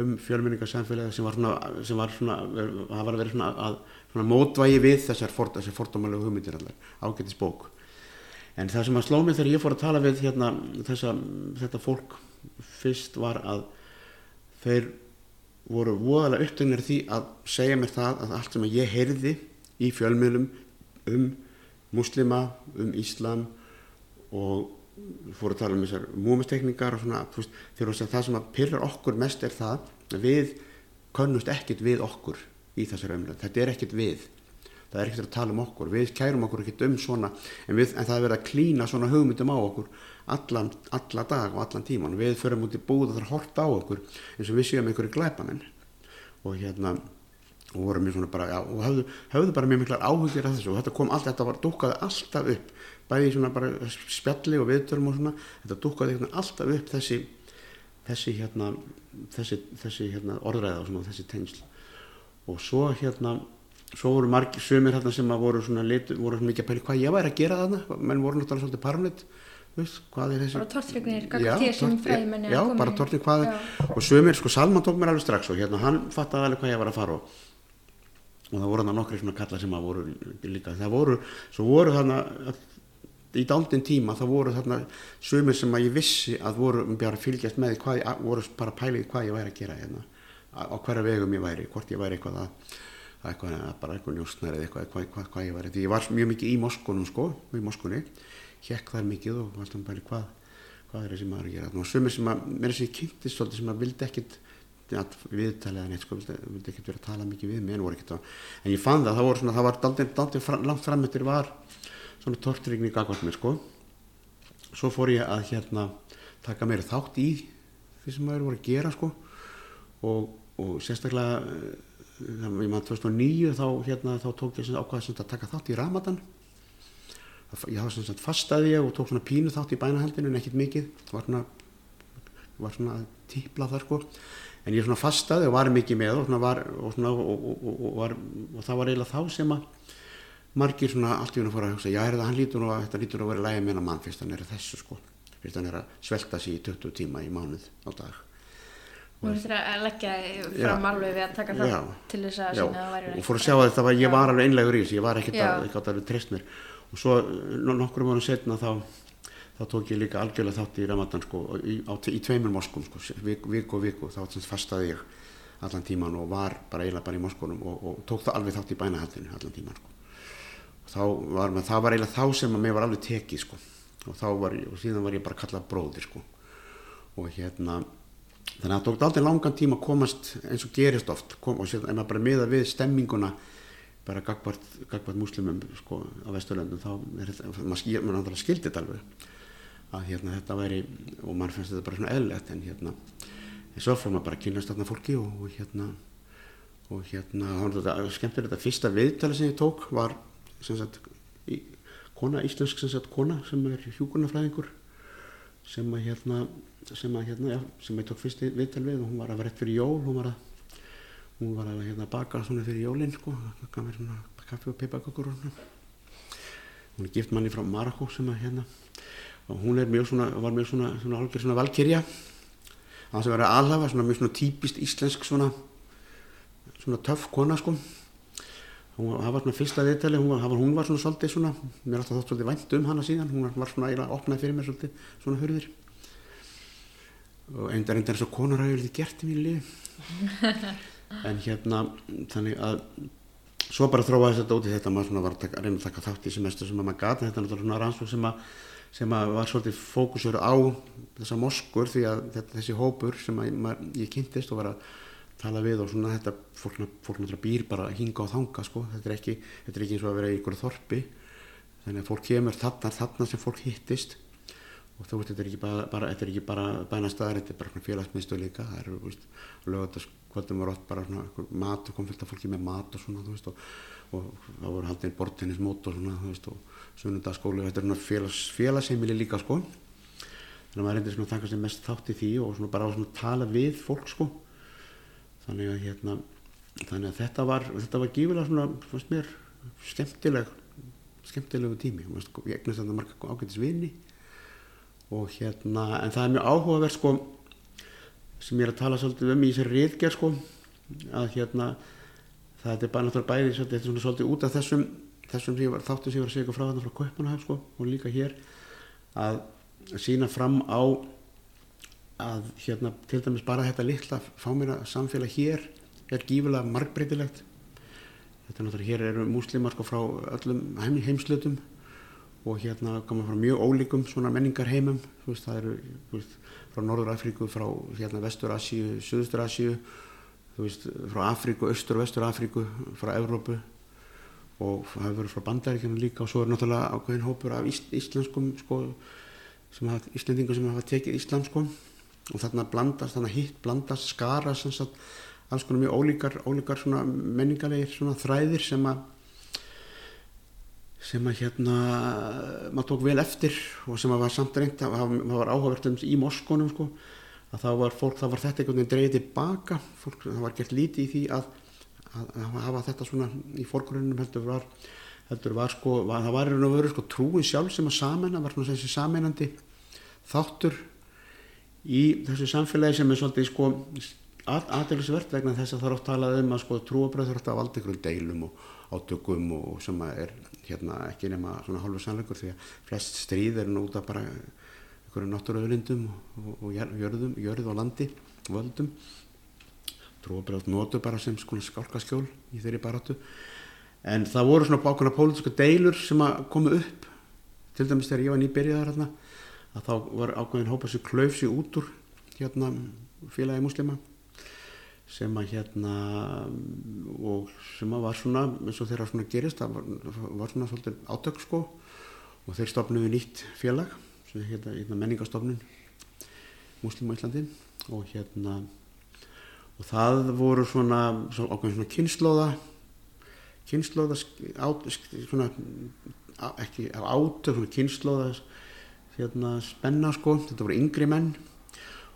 um fjölmenningarsamfélagi sem var svona, sem var það var að vera svona, að, svona mótvægi við þessar, fort, þessar fordómalegu hugmyndir allar, ágættis bók. En það sem að sló mig þegar ég fór að tala við hérna, þessa, þetta fólk fyrst var að þeir voru voðalega upptögnir því að segja mér það að allt sem ég heyrði í fjölmiðlum um muslima, um Íslam og fóru að tala um þessar múmistekningar og svona, veist, það sem að pyrrar okkur mest er það að við könnust ekkit við okkur í þessar ömröð, þetta er ekkit við. Það er ekkert að tala um okkur, við kærum okkur ekkert um svona, en, við, en það er verið að klína svona hugmyndum á okkur allan, alla dag og allan tíman, við förum út í búð og það er hort á okkur eins og við séum einhverju glæpamenn. Og hérna og vorum mjög svona bara, já, og höfðu, höfðu bara mjög miklar áhugir af þessu. Og þetta kom alltaf, þetta var dúkaði alltaf upp, bæði svona bara spjalli og viðtölum og svona, þetta dúkaði alltaf upp þessi þessi hérna þessi, þessi hérna orðræða og svona þessi tengsl. Og svo hérna svo voru margir sömur hérna sem að voru svona lit, voru svona mikið að pæli hvað ég væri að gera þarna. Menn voru náttúrulega svolítið parnut hvað er þessi bara tortrygnir, sem fræðmenni já, bara tortrygnir hvað er og sömur, sko Salman tók mér alveg strax og hérna hann fattaði alveg hvað ég var að fara og, og það voru hann nokkri svona kalla sem að voru líka, það voru svo voru þarna í dáldin tíma þá voru þarna sömur sem að ég vissi að voru bara fylgjast með hvað, voru bara pælið hvað ég væri að gera hérna. Á hverja vegum ég væri, hvort ég væri eitthvað að eitthvað, bara eitthvað njóstnær eða eitthvað, hvað, hvað, hvað ég var því ég var mjög mikið í Moskunum sko í Moskunni, hekk þar mikið og alltaf bara hvað, hvað er þessi maður að gera og sumir sem að, mér er þessi kynntist svolítið sem að vildi ekkit viðtalið en eitt sko, vildi, ekkit vera að tala mikið við mig en voru ekkit á, en ég fann það það voru svona, það var daldið, daldið fram, langt framöttir var svona tortrygning akkord mér sko. Svo fór ég að hérna taka meira þátt í því sem maður voru að gera sko. Og, og sérstaklega ég maður 2009 þá, hérna, þá tók ég ákvaða að taka þátt í Ramadan ég hafa svona fastaði ég og tók svona pínu þátt í bænahaldinu en ekkit mikið. Var svona, var svona típla þar sko. En ég svona fastaði og var mikið með og, var, og, svona, og, var, og það var eiginlega þá sem að margir svona allt í hún að fara að hugsa já er það hann lítur og þetta lítur að vera lægi meina mann fyrst hann er þessu sko. Fyrst hann er að svelta sér í 20 tíma í mánuð á dag. Þú þurftir að leggja fram alveg við að taka það já, til þess að að og fór að sjá að þetta var, ég var alveg einlegur í þessu ég var ekkert að, ekkert að treyst mér og svo nokkrum árum setna þá, þá tók ég líka algjörlega þátt í Ramadan sko, í, á, í tveimur moskum sko, vik, vik og vik og þá fastaði ég allan tíman og var bara eiginlega bara í moskunum og, og tók það alveg þátt í bænahaldinu allan tíman sko. var, það var eiginlega þá sem að mér var alveg tekið sko. og þá var ég, og síðan var ég bara kallað bróðir sko. og hérna þannig að það tók aldrei langan tíma að komast eins og gerist oft kom, og sér, ef maður bara miða við stemminguna bara gagvart muslimum sko, á Vesturlöndum þá er þetta maður, maður skildi þetta alveg að hérna, þetta væri og mann finnst þetta bara svona eðlert en hérna en svo fór maður bara að kynast þarna fólki og, og hérna og hérna þetta, skemmtir þetta fyrsta viðtala sem ég tók var sem sagt í, kona, íslensk sem sagt kona sem er hjúkurnafræðingur sem að hérna sem að hérna, já, sem ég tók fyrst viðtal við og hún var að vera eftir jól hún var að, hún var að hérna baka svona fyrir jólinn sko. Gaf mér svona kaffi og peipakökur hún er gift manni frá Marokko sem að hérna og hún er mjög svona, var mjög svona svona algjör svona valkyrja það sem verið alhafa, svona mjög svona típist íslensk svona svona töff kona sko. Hún það var svona fyrsta viðtali hún hún var svona svolítið svona mér er alltaf þótt svolítið vænt um hana síðan. Hún var svona eiginlega opnað fyrir mér svolítið svona hurðir. Og enda reyndar eins og konar hafi verið gert í mínu lífi en hérna þannig að svo bara þróaði þetta út í þetta maður var að, að reyna að taka þátt í semestur sem að maður gata þetta er náttúrulega rannsók sem að sem að var svolítið fókusur á þessa moskur því að þetta, þessi hópur sem að maður, ég kynntist og var að tala við og svona þetta fólk, náttúrulega býr bara hinga og þanga sko, þetta er ekki, þetta er ekki eins og að vera í ykkur þorpi. Þannig að fólk kemur þarna, þarna sem fólk hittist. Og þú veist, þetta er ekki bara, bara, bara bænastæðar, þetta er bara svona félagsmiðstu líka, það eru, þú lögataskvöldum var ótt bara svona mat og kom fylgt af fólki með mat og svona, veist, og, og þá voru haldinn bortinnismót og svona, veist, og sunnundaskóli, þetta er svona félags, félagsheimili líka, sko, þannig að maður reyndir svona að taka sér mest þátt í því og svona bara á svona tala við fólk, sko, þannig að hérna, þannig að þetta var, þetta var gífilega svona, fannst mér, skemmtileg, skemmtilegu tími, ég egnast þetta marga ágætis vini og hérna, en það er mjög áhugaverð sko, sem ég er að tala svolítið um í þessari riðgerð sko, að hérna, það er bara náttúrulega bæði svolítið, þetta er svona svolítið út af þessum, þessum sem ég var, þáttu sem ég var að segja frá þarna frá Kaupanahaf sko, og líka hér, að sína fram á að hérna, til dæmis bara þetta litla fámina samfélag hér er gífulega margbreytilegt. Þetta er náttúrulega, hér eru múslimar sko frá öllum heimslutum og hérna koma frá mjög ólíkum svona menningar heimum veist, það eru veist, frá Norður Afríku, frá hérna, Vestur Asíu, Suðustur Asíu veist, frá Afríku, Östur og Vestur Afríku frá Evrópu og það hefur verið frá bandaríkjana líka og svo er náttúrulega ákveðin hópur af ís, íslenskum sko, sem hafa, íslendingur sem hafa tekið íslam sko. Og þarna blandast, þarna hitt blandast skara alls konar mjög ólíkar, ólíkar menningarlegir þræðir sem að sem að hérna maður tók vel eftir og sem að var samt reynd það var áhugavert um í Moskónum sko. Að það var fólk, það var þetta einhvern veginn dreyðið tilbaka. Fólk, það var gert lítið í því að, að, að hafa þetta svona í fórgrunum heldur var heldur var sko, var, það var í raun og veru sko trúin sjálf sem að saman, það var svona þessi saminandi þáttur í þessu samfélagi sem er svolítið sko aðeinsvert vegna þess að það er oft talað um að sko trúabröður að valda ykkur deilum og átökum og sem er hérna ekki nema svona hálfur sannleikur því að flest stríð er nú út af bara ykkur náttúruöðlindum og, og jörðum, jörð og landi völdum. Trúabröð notu bara sem svona skálkaskjól í þeirri baratu en það voru svona bákona pólitíska deilur sem að komu upp. Til dæmis þegar ég var nýbyrjaðar hérna að þá var ákveðin hópað sér klaufsi út úr hérna félagi muslima sem að hérna og sem að var svona eins og þeirra svona gerist það var, var svona svolítið átök sko og þeir stopnuði nýtt félag sem hérna, hérna menningastofnun Muslim á Íslandi og hérna og það voru svona okkur svona kynnslóða kynnslóða át, svona ekki átök svona kynnslóða hérna spenna sko þetta voru yngri menn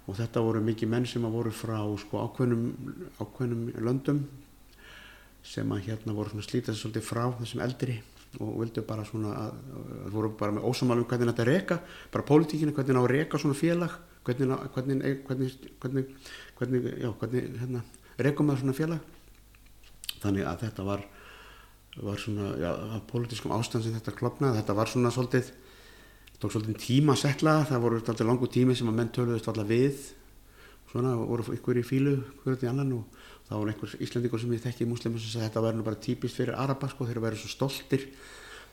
og þetta voru mikið menn sem voru frá sko, ákveðnum, ákveðnum löndum sem að hérna voru slítast svolítið frá þessum eldri og vildu bara svona að, að voru bara með ósamalum hvernig þetta reyka bara pólitíkinu, hvernig ná að reyka svona félag hvernig, hvernig, hvernig, hvernig, hvernig já, hvernig hérna reykum að svona félag. Þannig að þetta var var svona, já, að pólitískum ástand sem þetta klopnaði, þetta var svona svolítið tók svolítið tíma að setla það voru alltaf langu tími sem að menn töluðist alltaf við. Svona voru ykkur í fílu hverjum í annan og það voru einhver íslendingur sem ég þekki í muslimum sem sagði þetta verður bara típist fyrir Araba sko þeir verður svo stoltir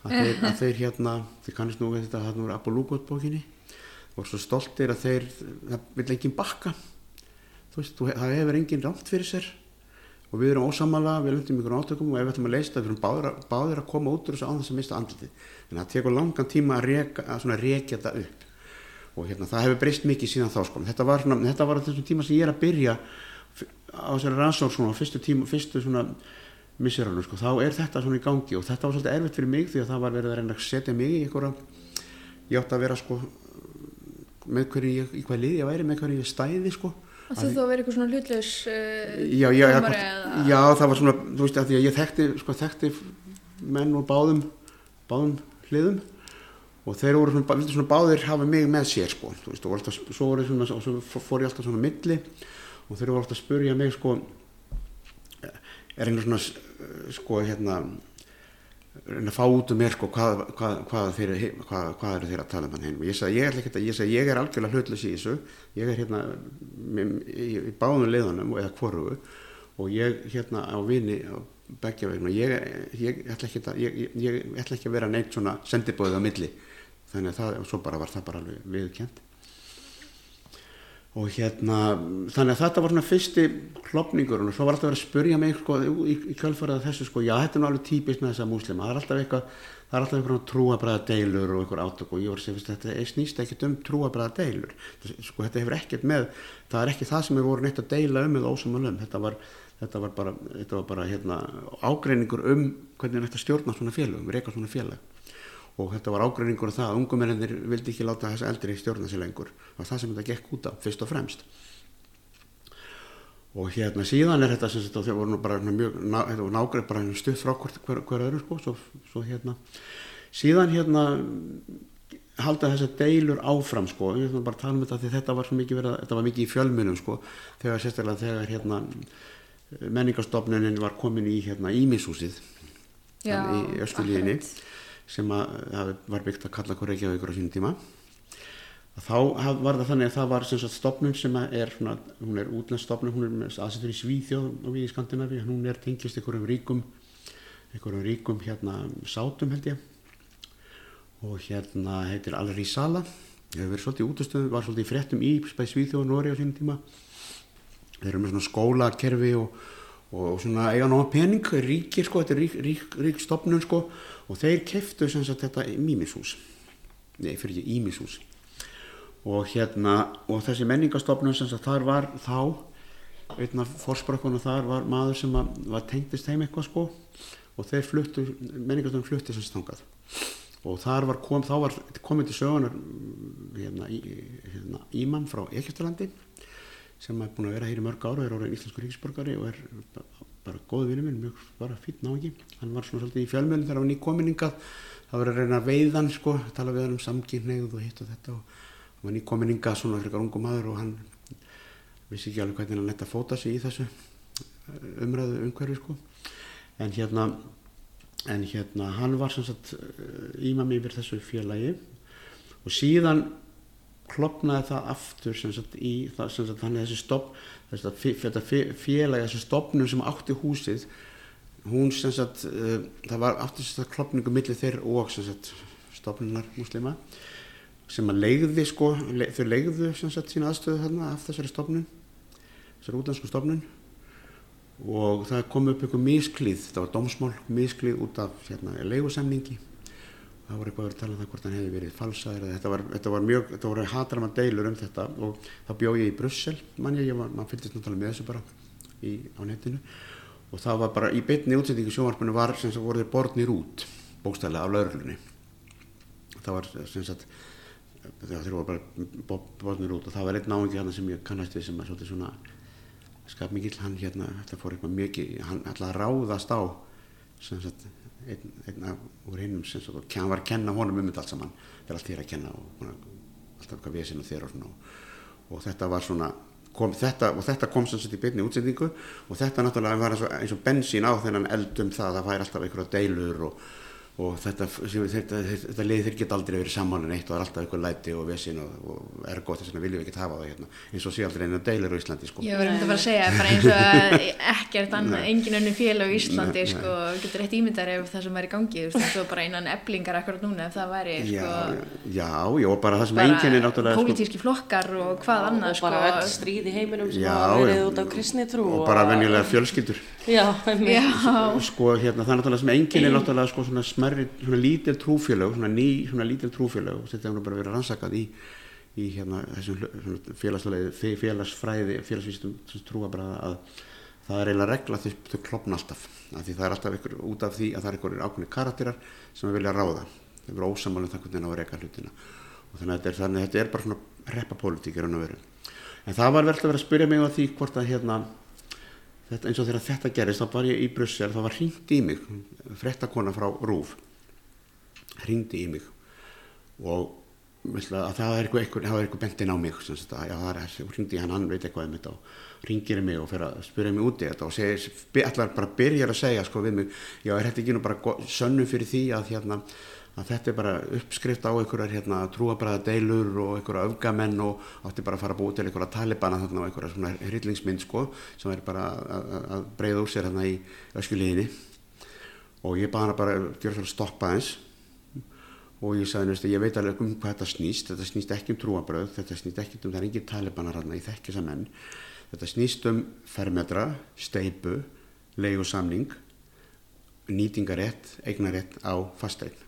að þeir, að þeir hérna þeir kannist nú þetta að það voru Abu Lugot bókinni voru svo stoltir að þeir það vil enginn bakka. Þú veist það hefur enginn rámt fyrir sér og við erum ósamala, við lundum ykkur átökum og ef við ætlum að leysa það, við erum báðir, báðir að koma út úr þessu án þess að mista andliti en það tekur langan tíma að rekja þetta upp. Og hérna, það hefur breyst mikið síðan þá sko. þetta var, svona, þetta var þessum tíma sem ég er að byrja á þessari rannsór svona, fyrstu tíma, fyrstu svona misserannu, sko, þá er þetta svona í gangi og þetta var svolítið erfitt fyrir mig því að það var verið að reyna að setja mig í einhverja ég átti að vera sko með hverju ég, í hvað lið ég væri, með hverju ég stæði sko Og þú þá verið eitthvað svona hlutlaus uh, já, já, já, já, það var svona, þú veist, að því að ég þekkti, sko, þekkti menn og báðum, báðum hliðum og þeir voru svona, vildi svona báðir hafa mig með sér, sko, þú veist, og alltaf, svo voru svona, og svo fór ég alltaf svona milli og þeir voru alltaf að spurja mig, sko, er einhver svona, sko, hérna, reyna að fá út um mér sko hvað, hvað, hvað, þeir, hvað, hvað eru þeir að tala um hann heim? Og ég sagði ég, ég, sag, ég er algjörlega hlutlös í þessu. Ég er hérna í, báðum leiðunum eða hvoru og ég hérna á vini á begja veginn og ég, ég ætla ekki að ég ætla ekki að vera neitt svona sendibóðið á milli. Þannig að það, og svo bara var það bara alveg viðkjent og hérna þannig að þetta var svona fyrsti klopningur og svo var alltaf verið að spurja mig sko, í, í kjölfarið af þessu sko, já þetta er nú alveg típist með þessa múslima, það er alltaf eitthvað það er alltaf einhvern trúabræða deilur og einhver átök og ég var að segja þetta snýst ekkert um trúabræða deilur sko þetta hefur ekkert með það er ekki það sem er voru neitt að deila um eða ósamalum þetta var, þetta var bara, þetta var bara hérna, ágreiningur um hvernig þetta stjórna svona félag, og þetta var ágreiningur um það að ungumennir vildi ekki láta þess eldri stjórna sér lengur. Það var það sem þetta gekk út á, fyrst og fremst. Og hérna síðan er þetta sem þetta þegar voru bara mjög nágrið bara stuð frá hver, hver, öðru sko, svo, svo hérna. Síðan hérna halda þess að deilur áfram sko, ég ætlum bara að tala um þetta því þetta var svo mikið verið, þetta var mikið í fjölmunum sko, þegar sérstaklega þegar hérna menningarstofnunin var komin í hérna Ímishúsið í öskulíðinni sem að, var byggt að kalla hvað Reykjavíkur á sínum tíma. Þá var það þannig að það var sagt, stopnum sem er svona, hún er útlandsstopnum, hún er aðsettur í Svíþjóð og við í Skandinavi, hún er tengist einhverjum ríkum einhverjum ríkum hérna sátum held ég. Og hérna heitir Alri Sala hefur verið svolítið útastöðum, var svolítið í frettum í Svíþjóð og Nóri á sínum tíma. Þeir eru með svona skólakerfi og, og svona eiga náma pening ríkir sko, þetta er rík, rík, rík stopnum sko og þeir keftu sem sagt þetta Mímishús. Nei, fyrir ekki Ímishús og hérna og þessi menningastofnun sem sagt þar var þá einn af fórsprökkunum þar var maður sem var tengtist heim eitthvað sko. Og þeir fluttu, menningastofnun flutti sem stangað og þar var kom, þá var komið til sögunar hérna, hérna Íman frá Ekkertalandi sem er búin að vera hér í mörg ára og er orðin íslensku ríksborgari og er bara góð vinnu minn, mjög bara fýtt náðingi hann var svona svolítið í fjölmjölinn hann var nýkominningað það var að reyna að veiðan sko tala við hann um samkynneið og hitt og þetta og hann var nýkominningað svona fyrir ungum maður og hann vissi ekki alveg hvernig hann letta að fóta sig í þessu eh, umræðu umhverfi sko. En hérna en hérna hann var sem sagt ímami yfir þessu félagi. Og síðan klopnaði það aftur sagt í sagt hann er þessi stopp þetta félagi, þessi stopnum sem átti húsið hún sem sagt uh, það var aftur sem sagt klopningu millir þeir og sem sagt stopnunar muslima sem að leiði sko le, þau leiðu sem sagt sína aðstöðu þarna af þessari stopnun þessari útlandsku stopnun og það kom upp einhver misklíð það var dómsmál misklíð út af hérna leigusemningi það var eitthvað að vera að tala um það hvort hann hefði verið falsaður þetta var, þetta var mjög, þetta voru hatrama deilur um þetta og þá bjóð ég í Brussel mann ég, maður fylgist náttúrulega með þessu bara í, á netinu. Og það var bara í beitni útsendingu sjónvarpinu var sem sagt voru þeir borðnir út bókstæðilega af laurlunni það var sem sagt þeir voru bara borðnir út og það var einn náingi hann sem ég kannast við sem er svona skap mikill hann hérna þetta fór eitthvað mikið, hann ætlaði að ráðast á sem sagt einn, einn af úr hinnum sem svo, hann var að kenna honum um þetta allt saman. Það er allt þér að kenna og alltaf eitthvað vesinn og þér og svona. Og, og þetta var svona kom, þetta, og þetta kom sem sagt í beinni útsendingu og þetta náttúrulega var eins og, eins og bensín á þennan eldum það að það fær alltaf einhverja deilur og og þetta, þetta, þetta liði þeir geta aldrei verið sammálinn eitt og það er alltaf einhver læti og vissin og, og er gott þess að viljum við ekki hafa það hérna, eins og sé aldrei einu deilir á Íslandi sko. Ég var um þetta bara að segja, bara eins og ekkert annað, engin önnu félag á Íslandi nei, sko, getur eitt ímyndar ef það sem er í gangi, þú veist, bara einan eblingar akkurat núna ef það væri sko, Já, já, og bara það sem enginn er náttúrulega sko- Pólitíski sko, flokkar og hvað annað og bara öll stríð í heiminum sem hafa verið út á kristni trú og bara venjulega fjölskyldur Já, sko, hérna, það er náttúrulega sem enginn er náttúrulega sko, svona smerri, svona lítil trúfélög svona ný, svona lítil trúfélög og þetta hefur bara verið rannsakað í, í hérna þessum félagsfræði félagsfræði, félagsvístum trúabræða að það er eiginlega regla þau, þau klopna alltaf af því það er alltaf ykkur út af því að það er ykkur ákveðni karakterar sem við vilja ráða. Þau eru ósamalum það hvernig það á að reyka hlutina. Og þannig að þetta er, þetta er bara svona reppapolítík er en það var vel að vera að spyrja mig á því hvort að hérna þetta, eins og þegar þetta gerist þá var ég í Brussel, þá var hringt í mig frettakona frá Rúf hringdi í mig og það er eitthvað, bendin á mig að, já, það er, hringdi hann, hann veit eitthvað um þetta og ringir mig og fyrir að spyrja mig úti þetta og segir, allar bara byrjar að segja sko við mig, já er þetta ekki nú bara sönnum fyrir því að hérna að þetta er bara uppskrift á einhverjar hérna, trúabræða deilur og einhverja öfgamenn og átti bara að fara að búið til einhverja talibana þarna og einhverja svona hryllingsmynd sko sem er bara að breyða úr sér þarna í öskuliðinni og ég baði hana bara að stoppa eins og ég sagði næstu, ég veit alveg um hvað þetta snýst. Þetta snýst ekki um trúabröð, þetta snýst ekki um það er engin talibanar hann, ég þekki þess að menn. Þetta snýst um fermetra steipu, leigusamning nýtingarétt eignarétt á fasteign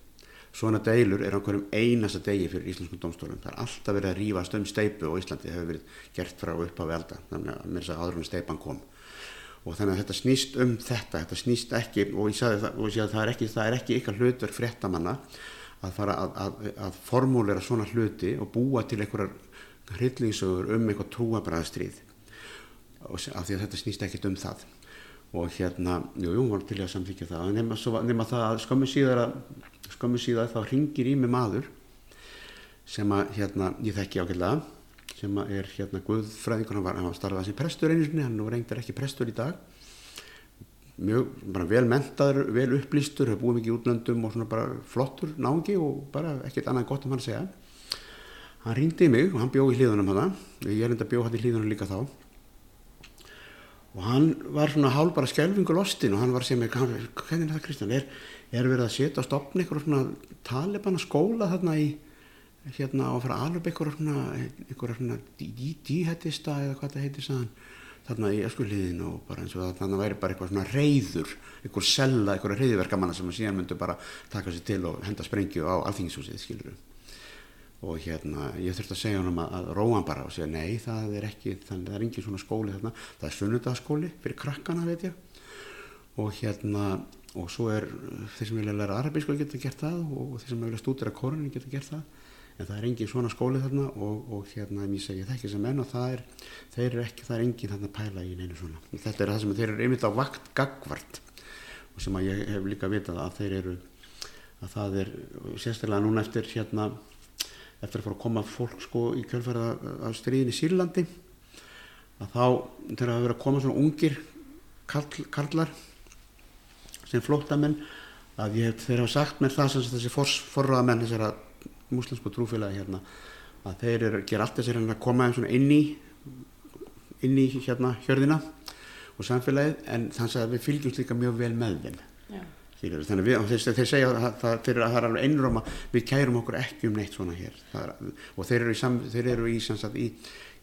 svona deilur er á hverjum einasta degi fyrir íslenskum domstólum, það er alltaf verið að rífast um steipu og Íslandi hefur verið gert frá upp á velda, þannig að mér sagði áður en steipan kom. Og þannig að þetta snýst um þetta, þetta snýst ekki og ég sagði það, ég sagði, það er ekki, það er ekki ykkar hlutur fréttamanna að fara að, að, að formúlera svona hluti og búa til einhverjar hryllingsögur um einhver trúabræðastrið af því að þetta snýst ekkit um það og hérna, jú, jú, var til að samþykja það. Nema, svo, nema það að skömmu síðar skömmu síðar þá ringir í mig maður sem að hérna, ég þekki ákveðlega sem að er hérna Guðfræðingur. Hann var, var starfað sem prestur einu sinni hann reyndar ekki prestur í dag. Mjög, bara vel mentaður vel upplýstur, hefur búið mikið í útlöndum og svona bara flottur nági og bara ekkert annað gott um hann að segja. Hann ringdi í mig og hann bjóð í hlýðunum hann ég er enda bjóð hann í hlýðunum líka þá og hann var svona hálf bara skelfingu lostin og hann var sem ekki, hvernig er það Kristján, er, er verið að setja á stopni eitthvað svona talibanna skóla þarna í hérna og fara alveg eitthvað svona eitthvað svona díhættista eða hvað það heitir saðan þarna í öskuliðinu og bara eins og það þannig væri bara eitthvað svona reyður eitthvað sella, eitthvað reyðverkamanna sem síðan myndu bara taka sér til og henda sprengju á alþingishúsið, skiluru og hérna ég þurfti að segja honum að, að róa hann bara og segja nei það er ekki þannig það er engin svona skóli þarna. Það er sunnudagaskóli fyrir krakkana veit ég. Og hérna og svo er þeir sem vilja læra arabísku geta gert það og þeir sem vilja stúdira kórunni geta gert það. En það er engin svona skóli þarna og, og hérna ég segja það ekki sem enn og það er þeir eru ekki, það er engin þarna pæla í neinu svona. Þetta er það sem þeir eru einmitt á vakt gagvart og sem að ég hef líka vitað að þeir eru að það er sérstaklega núna eftir hérna eftir að fara að koma fólk sko í kjölfæra af stríðin í Sýrlandi að þá þegar það verið að koma svona ungir karl, karlar sem flóttamenn að ég hef þeir hafa sagt mér það sem þessi for, forraðamenn þessara muslimsku trúfélagi hérna að þeir eru að gera allt þessir að koma inn í inn í hérna hjörðina og samfélagið en þannig að við fylgjumst líka mjög vel með þeim Já. Þannig að við, þeir, þeir segja að það, þeir, að það er alveg einrum að við kærum okkur ekki um neitt svona hér. Er, og þeir eru í, sam, þeir eru í, sagt, í,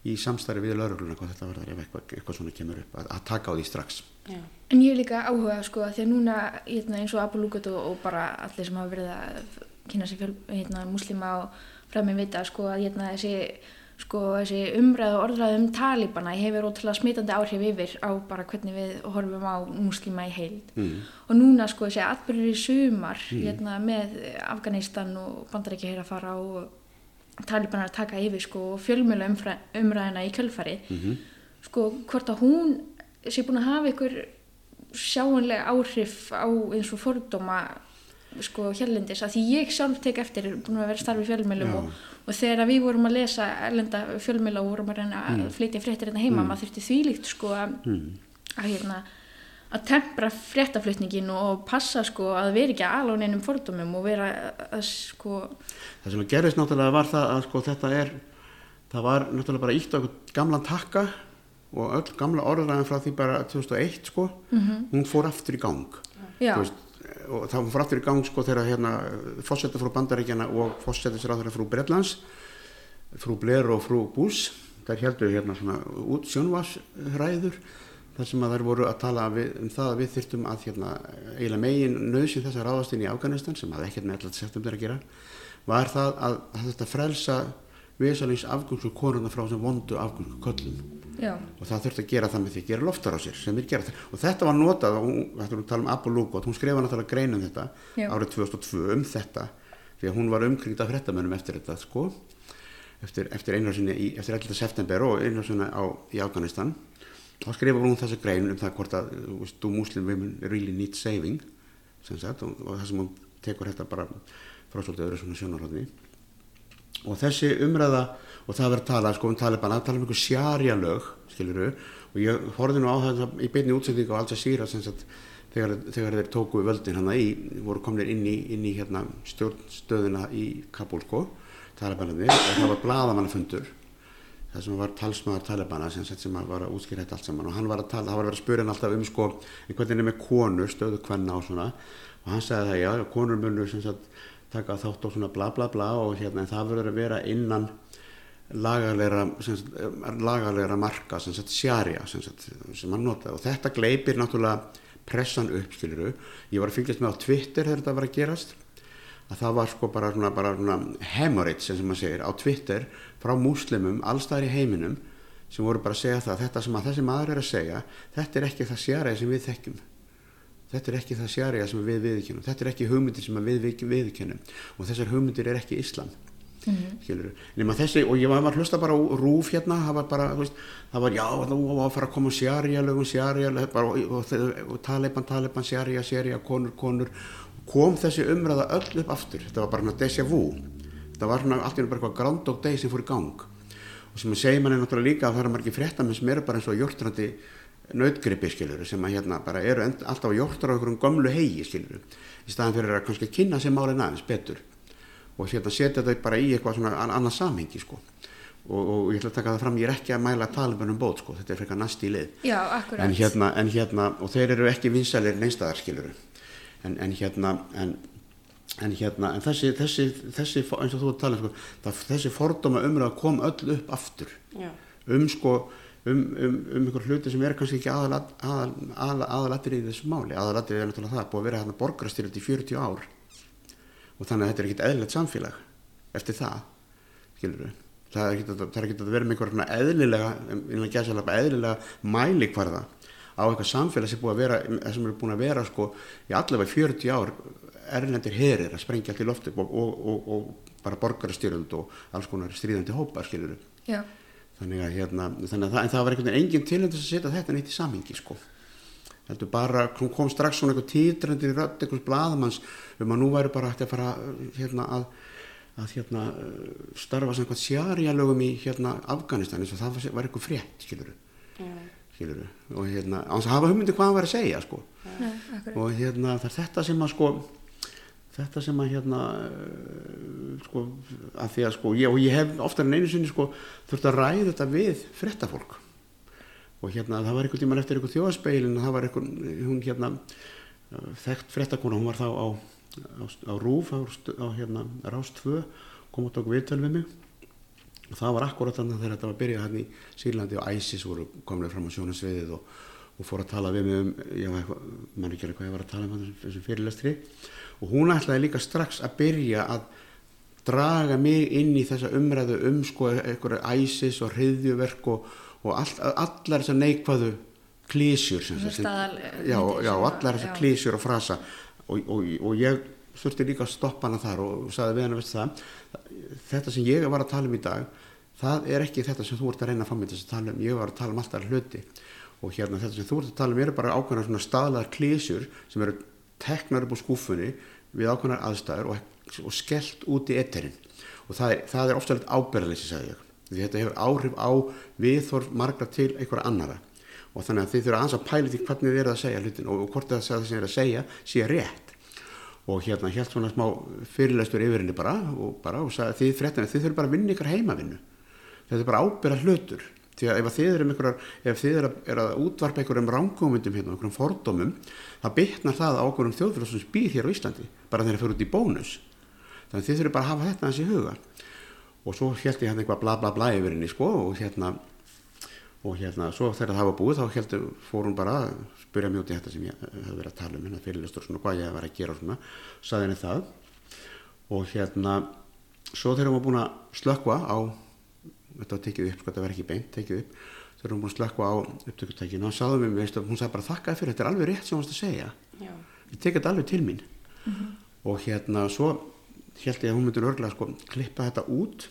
í samstarfi við laurugluna hvað þetta verður ef eitthvað, eitthvað svona kemur upp að, að taka á því strax. Já. En ég er líka áhuga sko því að núna hérna, eins og Abu Lugat og, og bara allir sem hafa verið að kynna sér hérna, muslima og framið vita sko að hérna, þessi sko þessi umræð og orðræð um talibana hefur ótrúlega smitandi áhrif yfir á bara hvernig við horfum á muslima í heild mm. og núna sko þessi atbyrður í sumar mm. hérna, með Afganistan og bandarækja hér að fara og talibana að taka yfir sko og fjölmjöla umræðina í kjölfari mm -hmm. sko hvort að hún sé búin að hafa ykkur sjáanlega áhrif á eins og fordóma sko hérlendis að því ég sjálf tek eftir búin að vera starfi fjölmjölum og og þegar við vorum að lesa erlenda fjölmjöla og vorum að reyna að mm. flytja fréttir hérna heima, mm. maður þurfti þvílíkt sko að, mm. að hérna að tempra fréttaflutningin og passa sko að vera ekki alveg neinum fordumum og vera að sko Það sem gerist náttúrulega var það að sko þetta er það var náttúrulega bara ítt á gamlan takka og öll gamla orðræðan frá því bara 2001 sko -hmm. hún fór aftur í gang Já veist, og það fór aftur í gang sko þegar hérna fórsetta frú Bandaríkjana og fórsetisráður frú Bredlands frú Blair og frú Bush þær heldur hérna svona út sjónvarsræður þar sem að þær voru að tala við, um það að við þyrtum að hérna eiginlega megin nöðsinn þessar ráðastinn í Afganistan sem að ekkert með alltaf september að gera var það að, að þetta frelsa viðsalins afgöngsku konuna frá sem vondu afgöngsku köllum Já. og það þurfti að gera það með því að gera loftar á sér sem er gerað og þetta var notað og við ætlum að tala um Apple Lugot, hún skrifa náttúrulega grein um þetta Já. árið 2002 um þetta því að hún var umkringd af hrettamönnum eftir þetta sko eftir, eftir einu sinni í, eftir 11. september og einu sinni á, í Afganistan þá skrifa hún þessa grein um það hvort að do muslim women really need saving sagt, og, og það sem hún tekur þetta bara frá svolítið öðru svona sjónarhóðni og þessi umræða og það verður að tala sko um Taliban að tala um einhver sjarja lög skiluru og ég horfði nú á það í beinni útsendingu á Al Jazeera þegar, þegar þeir tóku völdin hann í voru komnir inn í, inn í hérna, stjórnstöðuna í Kabul sko Talibanandi og það var bladamannafundur það sem var talsmaður Talibana sem, sem var að útskýra þetta allt saman og hann var að tala, það var að vera að spyrja hann alltaf um sko hvernig er með konur, stöðu hvenna og svona og hann sagði það já, konur munur sem sagt taka þátt á svona bla bla bla og hérna en það verður að vera innan lagalega, sagt, lagalega marka sem sagt sjarja sem, sem hann notaði. Og þetta gleipir náttúrulega pressan upp skiluru ég var að fylgjast með á Twitter þegar þetta var að gerast. Að það var sko bara svona, bara svona hemorrhage sem maður segir á Twitter frá múslimum allstæðir í heiminum sem voru bara að segja það þetta sem að þessi maður er að segja þetta er ekki það sjarja sem við þekkjum. Þetta er ekki það sjarja sem við viðkennum þetta er ekki hugmyndir sem við viðkennum og þessar hugmyndir er ekki islam mm -hmm. nema þessi og ég var að hlusta bara rúf hérna það var bara, veist, það var já, þú var að fara að koma sjarja lögum sjarja og, og, og taliban, taliban, sjarja, sjarja konur, konur. Kom þessi umræða öll upp aftur. Þetta var bara déjà vu. Þetta var svona allt í náttúrulega bara eitthvað Groundhog Day sem fór í gang. Og sem að segja manni náttúrulega líka að það er margir fréttamenn sem eru bara eins og hjórtrandi nautgripi skiluru sem að hérna bara eru alltaf hjórtur á einhverjum gömlu hegi skiluru í staðan fyrir að kannski kynna sem málinn aðeins betur og setja þau bara í eitthvað svona annað samhengi sko. Og, og ég ætla að taka það fram, ég er ekki að mæla talibunum bót sko, þetta er frekar næst í lið. Já, en hérna, en hérna, og þeir eru ekki vinsælir neinstæðar skiluru en, en hérna en, en hérna, en þessi, þessi, þessi eins og þú tala sko, það, þessi fordóma umræða kom öll upp aftur. Já. um sko um, um, um einhver hluti sem er kannski ekki aðalattir aðal, aðal, aðal í þessu máli. Aðalattir er náttúrulega það, búið að vera hérna borgarstyrjalt í 40 ár og þannig að þetta er ekkit eðlilegt samfélag eftir það, skilur við það er ekkit að vera með einhver eðlilega, einhverja gæðsala eðlilega mælikvarða á eitthvað samfélag sem, vera, sem er búin að vera sko í allavega 40 ár erlendir herir að sprengja allt í loftu og, og, og, og bara borgarstyrjald og alls konar stríðandi hópa, skilur við þannig að hérna þannig að það, það var einhvern veginn engin tilhengis að setja þetta neitt í samhengi sko heldur bara, kom strax svona eitthvað tíðdrendir í rödd einhvers bladamanns um að nú væri bara hægt að fara hérna að, að hérna starfa sem eitthvað sjarjalögum í hérna Afganistan eins og það var eitthvað frétt skiluru Mm. skiluru og hérna að hafa hugmyndi hvað hann var að segja sko. Akkurat. Og hérna það er þetta sem að sko þetta sem að hérna sko að því að sko ég, og ég hef oftar en einu sinni sko þurft að ræða þetta við frettafólk og hérna það var einhvern tíman eftir einhvern þjóðaspeilin það var einhvern, hún hérna uh, þekkt frettakona, hún var þá á, á, á Rúf á, á hérna Rást 2, kom og tók viðtöl við mig. Og það var akkurat þannig þegar þetta var að byrja hérna í Sýrlandi og ISIS voru komlega fram á sjónasviðið og, og fór að tala við mig um ég man ekki alveg hvað ég var að tala um þessum fyrirlestri. Og hún ætlaði líka strax að byrja að draga mig inn í þessa umræðu um sko einhverja ISIS og hriðjuverk og, og all, allar þessar neikvæðu klísjur sem, sem, já, já, allar þessar klísjur og frasa. Og, og, og ég þurfti líka að stoppa hana þar og sagði við hana veist það þetta sem ég var að tala um í dag það er ekki þetta sem þú ert að reyna að fá til þess að tala um. Ég var að tala um alltaf hluti. Og hérna þetta sem þú ert að tala um eru bara ákveðnar svona staðlaðar klísjur sem eru teknar upp á skúfunni við ákveðnar aðstæður og, og skellt út í etterinn og það er, það er ofta litt ábyrðaleysi sagði ég því þetta hefur áhrif á viðþorf margra til einhverja annara og þannig að þið þurfa aðeins að pæla því hvernig þið eru að segja hlutin og, hvort það sem þið eru að segja sé rétt. Og hérna helt svona smá fyrirlæstur yfir henni bara og, bara, og sagði þið fréttina þið þurfa bara að vinna ykkur heimavinnu. Þetta er bara ábyrða hlutur. Því að ef þið eru um er að útvarpa einhverjum rángumundum hérna, einhverjum fordómum það bytnar það á okkurum þjóðfélag sem býr hér á Íslandi bara þegar þeir fyrir út í bónus. Þannig að þið þurfa bara að hafa þetta hans í huga og svo held ég hérna eitthvað bla bla bla yfir henni sko og hérna og hérna svo þegar það var búið þá heldur fór hún bara að spyrja mjög í þetta sem ég hef verið að tala um hérna fyrirlistur svona hvað ég verið að gera og svona saði henni það. Og hérna svo þegar hún var búin að slökka á þetta var tekið upp, sko þetta var ekki beint tekið upp, þegar hún var búin að slökka á upptökutækinu og sagði mér, veistu, hún sagði bara þakkaði fyrir þetta er alveg rétt sem hún varst að segja. Já. ég tek þetta alveg til mín. Og hérna svo held ég að hún myndir örglega sko klippa þetta út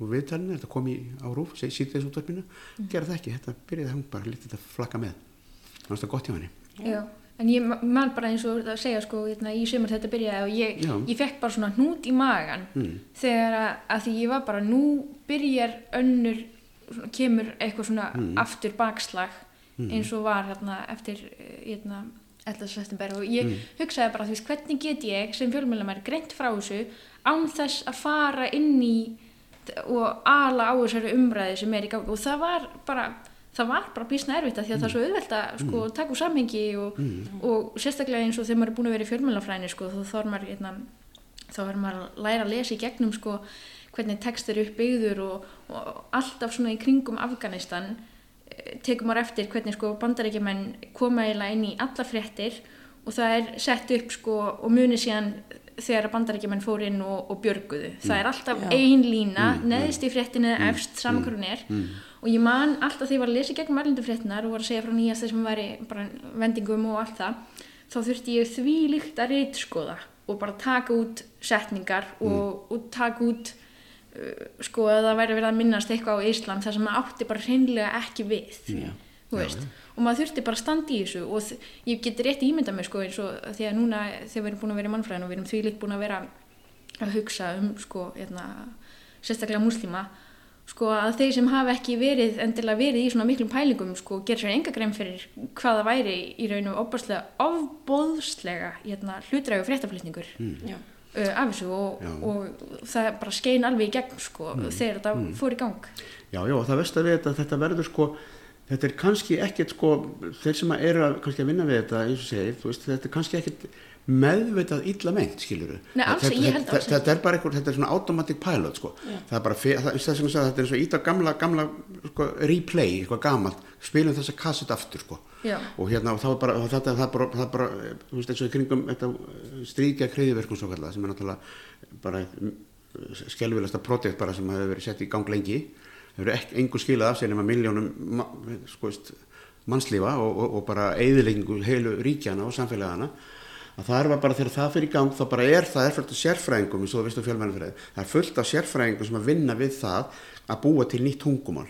og viðtalinu, þetta kom í á rúf sýtti þessu útvarpinu, gera það ekki þetta byrjaði hún bara lítið þetta flakka með. Það var þetta gott hjá henni. Já, en ég ma- man bara eins og það segja sko hérna, í sumar þetta byrjaði og ég, ég fekk bara svona hnút í magan mm. þegar að, að því ég var bara nú byrjar önnur svona, kemur eitthvað svona Mm. aftur bakslag eins og var hérna eftir eh, hérna 11. september og ég Mm. hugsaði bara veist hvernig get ég sem fjölmjölamær greint frá þessu án þess að fara inn í og ala á þessari umræði sem er í gangi og það var bara það var bara bísna erfitt að því að það er svo auðvelt að sko, taka úr samhengi og, og sérstaklega eins og þegar maður er búin að vera í fjölmjölafræðinu sko, þá þarf maður hérna, þá er maður að læra að lesa í gegnum sko hvernig text er uppbyggður og, og alltaf svona í kringum Afganistan tekur maður eftir hvernig sko bandarækjumenn koma eiginlega inn í alla fréttir og það er sett upp sko og muni síðan þegar bandarækjumenn fór inn og, og björguðu. Það er alltaf Já. ein lína, neðist í fréttinu eða efst, saman hvað hún er. og ég man alltaf þegar ég var að lesa gegnum erlendu fréttinar og var að segja frá nýjast þessum væri bara vendingum og allt það þá þurfti ég því líkt að reytskoða og bara taka út setningar og, og taka út sko að það væri verið að minnast eitthvað á Íslam þar sem maður átti bara hreinlega ekki við Já. þú veist og maður þurfti bara að standa í þessu og ég get rétt ímynda mér sko eins og því að núna þegar við erum búin að vera í mannfræðin og við erum því líkt búin að vera að hugsa um sko hérna, sérstaklega múslima sko að þeir sem hafa ekki verið endilega verið í svona miklum pælingum sko gera sér enga grein fyrir hvað það væri í raunum ofbóðslega, ofbóðslega hérna, hlutrægu fréttaflutningur Já. uh, af þessu og, og það bara skein alveg í gegn sko þegar þetta fór í gang. Já, já, það veist að við þetta, þetta verður sko, þetta er kannski ekkert sko, þeir sem eru að, kannski að vinna við þetta, eins og segir, veist, þetta er kannski ekkert meðvitað illa meint, skilur. Nei, alls held alls ekki. Þetta er bara einhver, þetta er svona automatic pilot, sko. Já. Það er bara, það, segja, þetta er svo ít á gamla, gamla, sko, replay, eitthvað gamalt, spilum þessa kassett aftur, sko. Já. Og hérna, og þá er bara, þetta, er bara, það er bara, þú veist, eins og í kringum, þetta stríkja kreyðiverkun svo kallar, sem er náttúrulega bara skelvilegsta projekt bara sem hefur verið sett í gang lengi hefur ekki engur skilað af sér nema miljónum sko, veist, mannslífa og, og, og bara eðileggingu heilu ríkjana og samfélagana að það er bara þegar það fyrir í gang þá bara er það er fullt af sérfræðingum þú um það er fullt af sérfræðingum sem að vinna við það að búa til nýtt tungumál.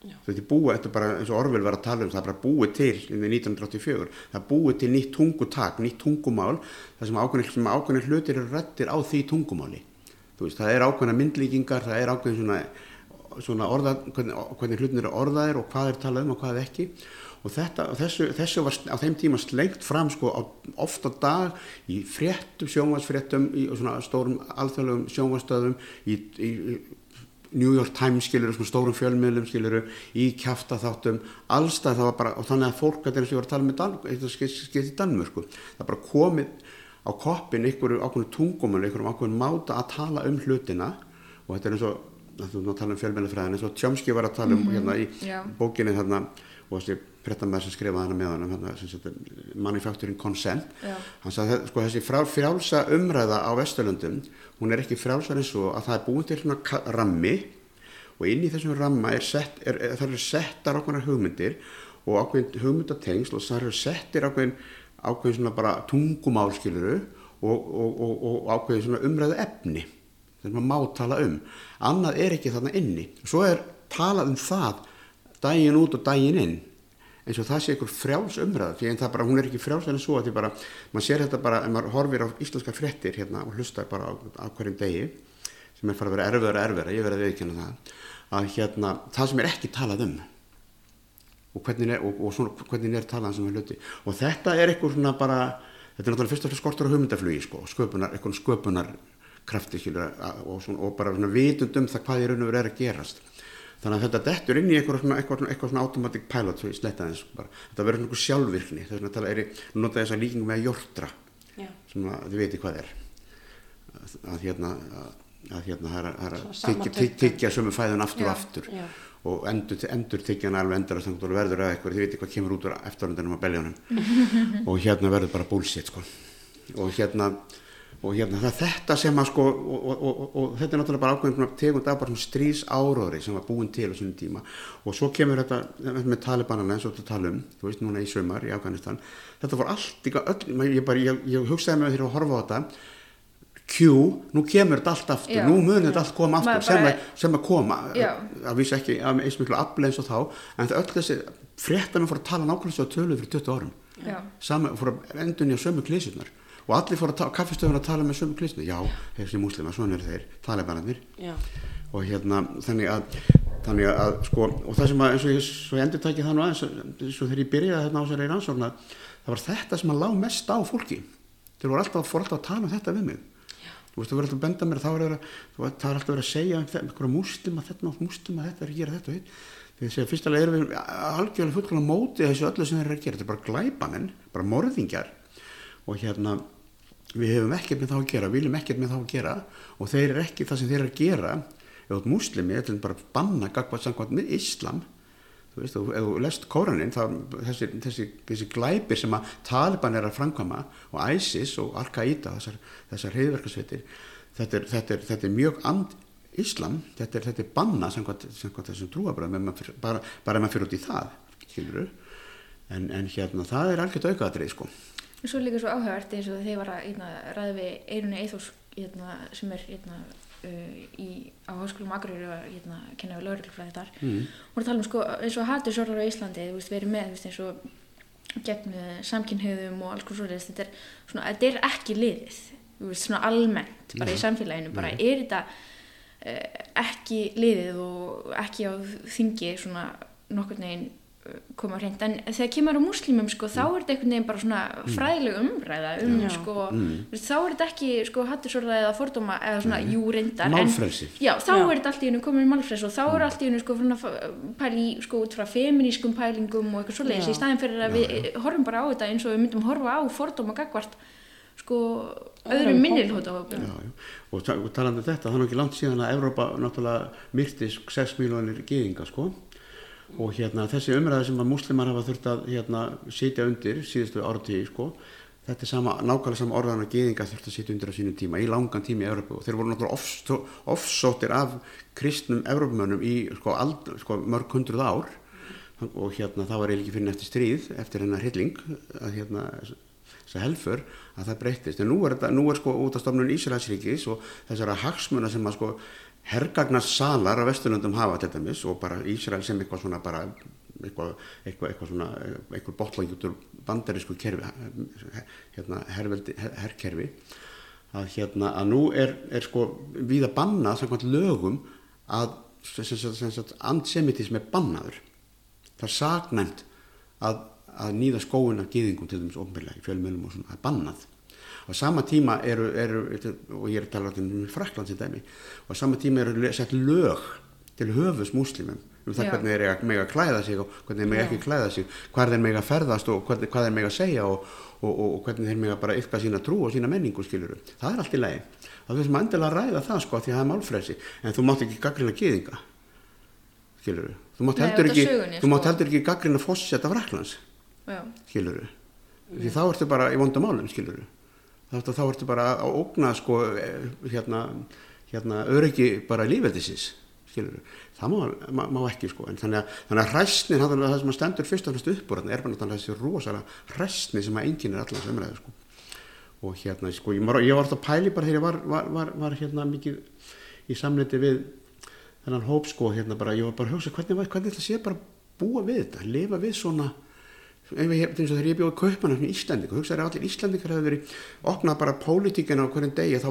Þetta er búið, þetta er bara eins og Orvel var að tala um það er bara búið til í 1984 það er búið til nýtt tungutak, nýtt tungumál það sem ákveðnir, sem ákveðnir hlutir eru rættir á því tungumáli. Þú veist, það er ákveðna myndlíkingar það er ákveðin svona orða, hvernig, hvernig hlutin eru orðaðir og hvað er talað um og hvað ekki. Og þetta, þessu, þessu var á þeim tíma slengt fram sko á, oft á dag í fréttum, sjónvarsfréttum í svona stórum alþjóðlegum sjónvarstöðum í, í, New York Times skilur, svona stórum fjölmiðlum skilur, í kjafta þáttum allstað það var bara, og þannig að fólk þetta er eins og ég var að tala með Dan, þetta skilt í Danmörku það er bara komið á koppin einhverju ákveðinu tungumölu, einhverjum ákveðinu máta að tala um hlutina og þetta er eins og, að tala um fjölmiðlafræðin eins og Tjómski var að tala um hérna í já. bókinni þarna og þessi frettamæður sem skrifaði hana með hann hérna, manufacturing consent Já. hann sagði sko, þessi frá, frjálsa umræða á Vesturlöndum hún er ekki frjálsar eins og að það er búin til ka- rammi og inn í þessum ramma er sett, er, er, það eru settar ákveðnar hugmyndir og ákveðin hugmyndatengsl og það eru settir ákveðin, ákveðin svona bara tungumál skiluru og, og, og, og ákveðin svona umræðu efni sem maður má tala um. Annað er ekki þarna inni. Svo er talað um það daginn út og daginn inn eins og það sé einhver frjáls umræða því en það bara, hún er ekki frjáls en svo að því bara, maður sér þetta bara, ef maður horfir á íslenskar fréttir hérna og hlustar bara á, á hverjum degi sem er fara að vera erfiðar og erfiðar, ég verði að viðkynna það að hérna, það sem er ekki talað um og hvernig er, og, og svona, hvernig er talað um sem er hluti. Og þetta er eitthvað svona bara þetta er náttúrulega fyrst og fyrst skortur á hugmyndaflugi sko, sköpunar krafti að- og, svona, og bara svona vitund um það hvað í raun og veru er að gerast þannig að þetta dettur inn í eitthvað svona, eitthvað, svona- eitthvað svona automatic pilot svo bara, þetta verður svona sjálfvirkni þess vegna tala er nú nota þess að líkingu með jórtra Já. sem að þið veitir hvað er að, að hérna að, að hérna það er að- að tyggja sömu fæðun aftur og aftur já. og endur, endur tyggja hann alveg endur og verður að eitthvað, þið veitir hvað kemur út úr eftirlundinum á beljónum og hérna verður bara bullshit sko. og hérna og hérna það er þetta sem að sko og, og, og, og þetta er náttúrulega bara ákveðin tegund af bara svona stríðs áróðri sem var búin til á svona tíma. Og svo kemur þetta með talibanana eins og þetta tala um þú veist núna í sömar í Afganistan. Þetta var allt öll ég, bara, ég, ég hugsaði með þegar að horfa á þetta Q, nú kemur þetta allt aftur. Já. nú munir þetta allt koma aftur sem, bara- að, sem að koma. Að vísa ekki að eins miklu afli eins og þá. En það öll þessi fréttamenn fór að tala nákvæmlega svo tölu fyrir 20 árum. Sama, fór að endunja sömu klísunar og allir fór að kaffistöðun að tala með sömu klísunar já, þessi múslima, svona eru þeir talibanarnir Já. og hérna þannig að, þannig að sko, og það sem að eins og ég, svo ég endur tæki það nú aðeins eins og þegar ég byrjaði þarna á þessari rannsókna það var þetta sem að lá mest á fólki. Þeir voru alltaf, fór alltaf að tala um þetta við mig. Þú veist, þú verður alltaf að benda mér þá er það er alltaf að segja um einhverja múslima þetta og múslima þetta er að gera þetta og að segja fyrstulega erum við algjörlega fullkvæmlega mótið þessu öllu sem þeir eru að gera. Þetta er bara glæpamenn, bara morðingjar og hérna við hefum ekkert með þá að gera, viljum ekkert með þá að gera. Og þeir eru ekki það sem þeir eru að gera ef þú ert muslimi, þetta er bara að banna gagvað samkvæmt með islam þú veist, ef þú lest Kóranin þá þessi, þessi, þessi glæpir sem að Taliban er að framkvæma og ISIS og Al-Qaida þessar, þessar heiðverkarsveitir þetta, þetta, þetta er mjög and islam, þetta er, þetta er banna samkvæmt, samkvæmt þessum trúabröðum bara, ef maður fyrir út í það en, en hérna það er algjört aukaðatrið sko Svo líka svo áhugavert eins og þeir var að hérna, ræða við Eirunni Eithors hérna, sem er hérna, uh, í, á háskólum Akureyri og kenna við lauruglufræði þar mm. og tala um sko, eins og hattur sorgar á Íslandi við erum með veist, eins og gegn samkynhauðum og alls konar svoleiðis þetta er, svona, þetta er ekki liðið veist, svona almennt, bara Nei. í samfélaginu bara Nei. er þetta uh, ekki liðið og ekki á þingi svona nokkurn veginn uh, koma hreint. En þegar kemur á múslimum sko þá er þetta einhvern veginn bara svona fræðileg umræða um Já. sko Mm. þá er þetta ekki sko hattusorða eða fordóma eða svona jú reyndar en- málfrelsi. Já, þá Já. er þetta allt í hennu komin málfrels og þá er allt í hennu sko pæli í, sko út frá feminískum pælingum og eitthvað svoleiðis. Í staðin fyrir að Já, við horfum bara á þetta eins og við myndum horfa á fordóma gagvart sko Öðrum já. Og, ta og talandi um þetta, það er nú ekki langt síðan að Evrópa náttúrulega myrti 6 miljónir geðinga sko og hérna þessi umræði sem að muslimar hafa þurft að hérna sitja undir síðustu áratíði sko þetta er sama, nákvæmlega sama orðan að geðinga þurft að sitja undir á sínum tíma í langan tíma í Evrópu. Og þeir voru náttúrulega ofsó- ofsóttir af kristnum Evrópumönnum í sko, ald, sko mörg hundruð ár. Og hérna það var eiginlega fyrir eftir stríð eftir hennar hilling að hérna helfur að það breyttist. En nú er, þetta, nú er sko út af stofnun Ísraelsríkis og þessara hagsmuna sem að sko hergagnarsalar á Vesturlöndum hafa til dæmis og bara Ísrael sem eitthvað svona bara eitthvað, eitthvað, eitthvað svona eitthvað botlangi út úr bandarísku kerfi hérna herveldi, her, herkerfi að hérna að nú er, er sko við að banna samkvæmt lögum að sem, sem, sem, sem, antisemitism er bannaður. Það er saknæmt að, að nýða skóin af gýðingum til dæmis ofnbyrlega í fjölmjölum og svona, er bannað á sama tíma eru, eru og ég er að tala um Frakland sem dæmi og á sama tíma eru sett lög til höfus múslimum um það Já. hvernig þeir eiga mega að klæða sig og hvernig þeir mega ekki klæða sig hvað þeir mega að ferðast og hvernig, hvað þeir mega að segja og, og, og, og hvernig þeir mega bara yfka sína trú og sína menningu skiluru það er allt í lagi. Það er sem endilega að ræða það sko því að það er málfrelsi. En þú mátt ekki gaggrina gýðinga skiluru þú mátt Nei, heldur af ekki, sko. ekki gaggrina fósetta Fraklands Já. skiluru því þá ertu bara í vondamálum skiluru þá, þá ertu bara að ógna sko eh, hérna, hérna öryggi bara lífeldisins skiluru, það má, má, má ekki sko. Þannig að, þannig að hræstnin það sem að stendur fyrst og fremst upp úr þarna er bara náttúrulega þessi rosalega hræstni sem að enginn er allar sem sko. Og hérna sko ég var, ég var alltaf að pæli bara þegar ég var, var, var, var hérna mikið í samleiti við þennan hóp sko hérna bara ég var bara að hugsa hvernig, var- hvernig ætla sé bara að búa við þetta lifa við svona ef ég, eins og þegar ég bjóði kaupmann í Íslanding og hugsaði að allir Íslandingar hefði verið opnað bara pólitíkina á hverjum degi þá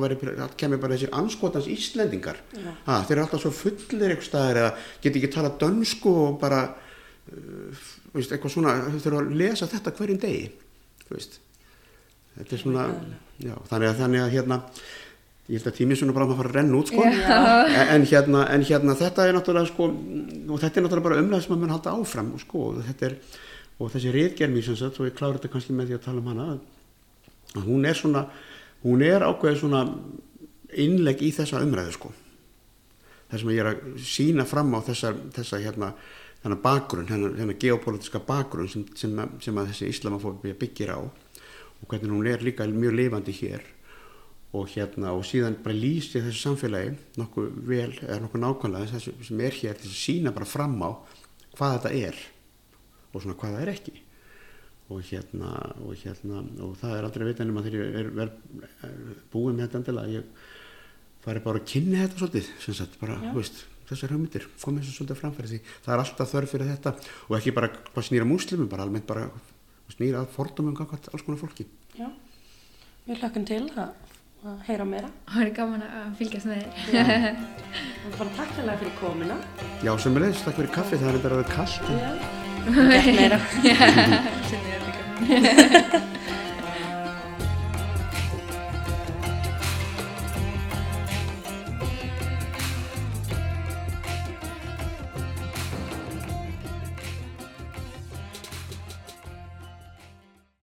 kemur bara þessir anskotans Íslandingar Já. ha, þeir eru alltaf svo fullir eitthvað staðar eða geti ekki tala dönsku og bara uh, veist, eitthvað svona þau þurfa að lesa þetta hverjum degi þetta er svona já, þannig, að, þannig að hérna ég held að tíminn svona bara að maður fara að renna út sko. en, en, hérna, en hérna þetta er náttúrulega sko, og þetta er náttúrulega bara umlega sem maður halda áfram sko, og þetta er og þessi rítgermi sem sagt, og ég klára þetta kannski með því að tala um hana að hún er svona hún er ákveðið svona innlegg í þessa umræðu sko. Þar sem ég er að sína fram á þessa, þessa hérna þennan bakgrunn, hennar, hennar geopolítiska bakgrunn sem, sem, sem að þessi islamafóbi byggir á og hvernig hún er líka mjög lifandi hér. Og hérna og síðan bara lýsi þessu samfélagi nokkuð vel eða nokkuð nákvæmlega þessu sem er hér til að sína bara fram á hvað þetta er og svona hvað það er ekki. Og hérna og hérna og það er aldrei að vita nema þegar ég er, er, er búið með þetta endilega ég fari bara að kynna þetta svolítið sem sagt bara, þú veist, þessar hugmyndir komið þessu svolítið framfæri því. Það er alltaf þörf fyrir þetta og ekki bara hvað snýra múslimum bara almennt bara snýra að fordumum gangvært alls konar fólki. Já, við hlökkum til að, að heyra meira. Það er gaman að fylgjast með þér. Og bara takk hérlega fyrir komina. Já, sem er leiðist, takk fyrir kaffi, það er þetta að vera kallt Já.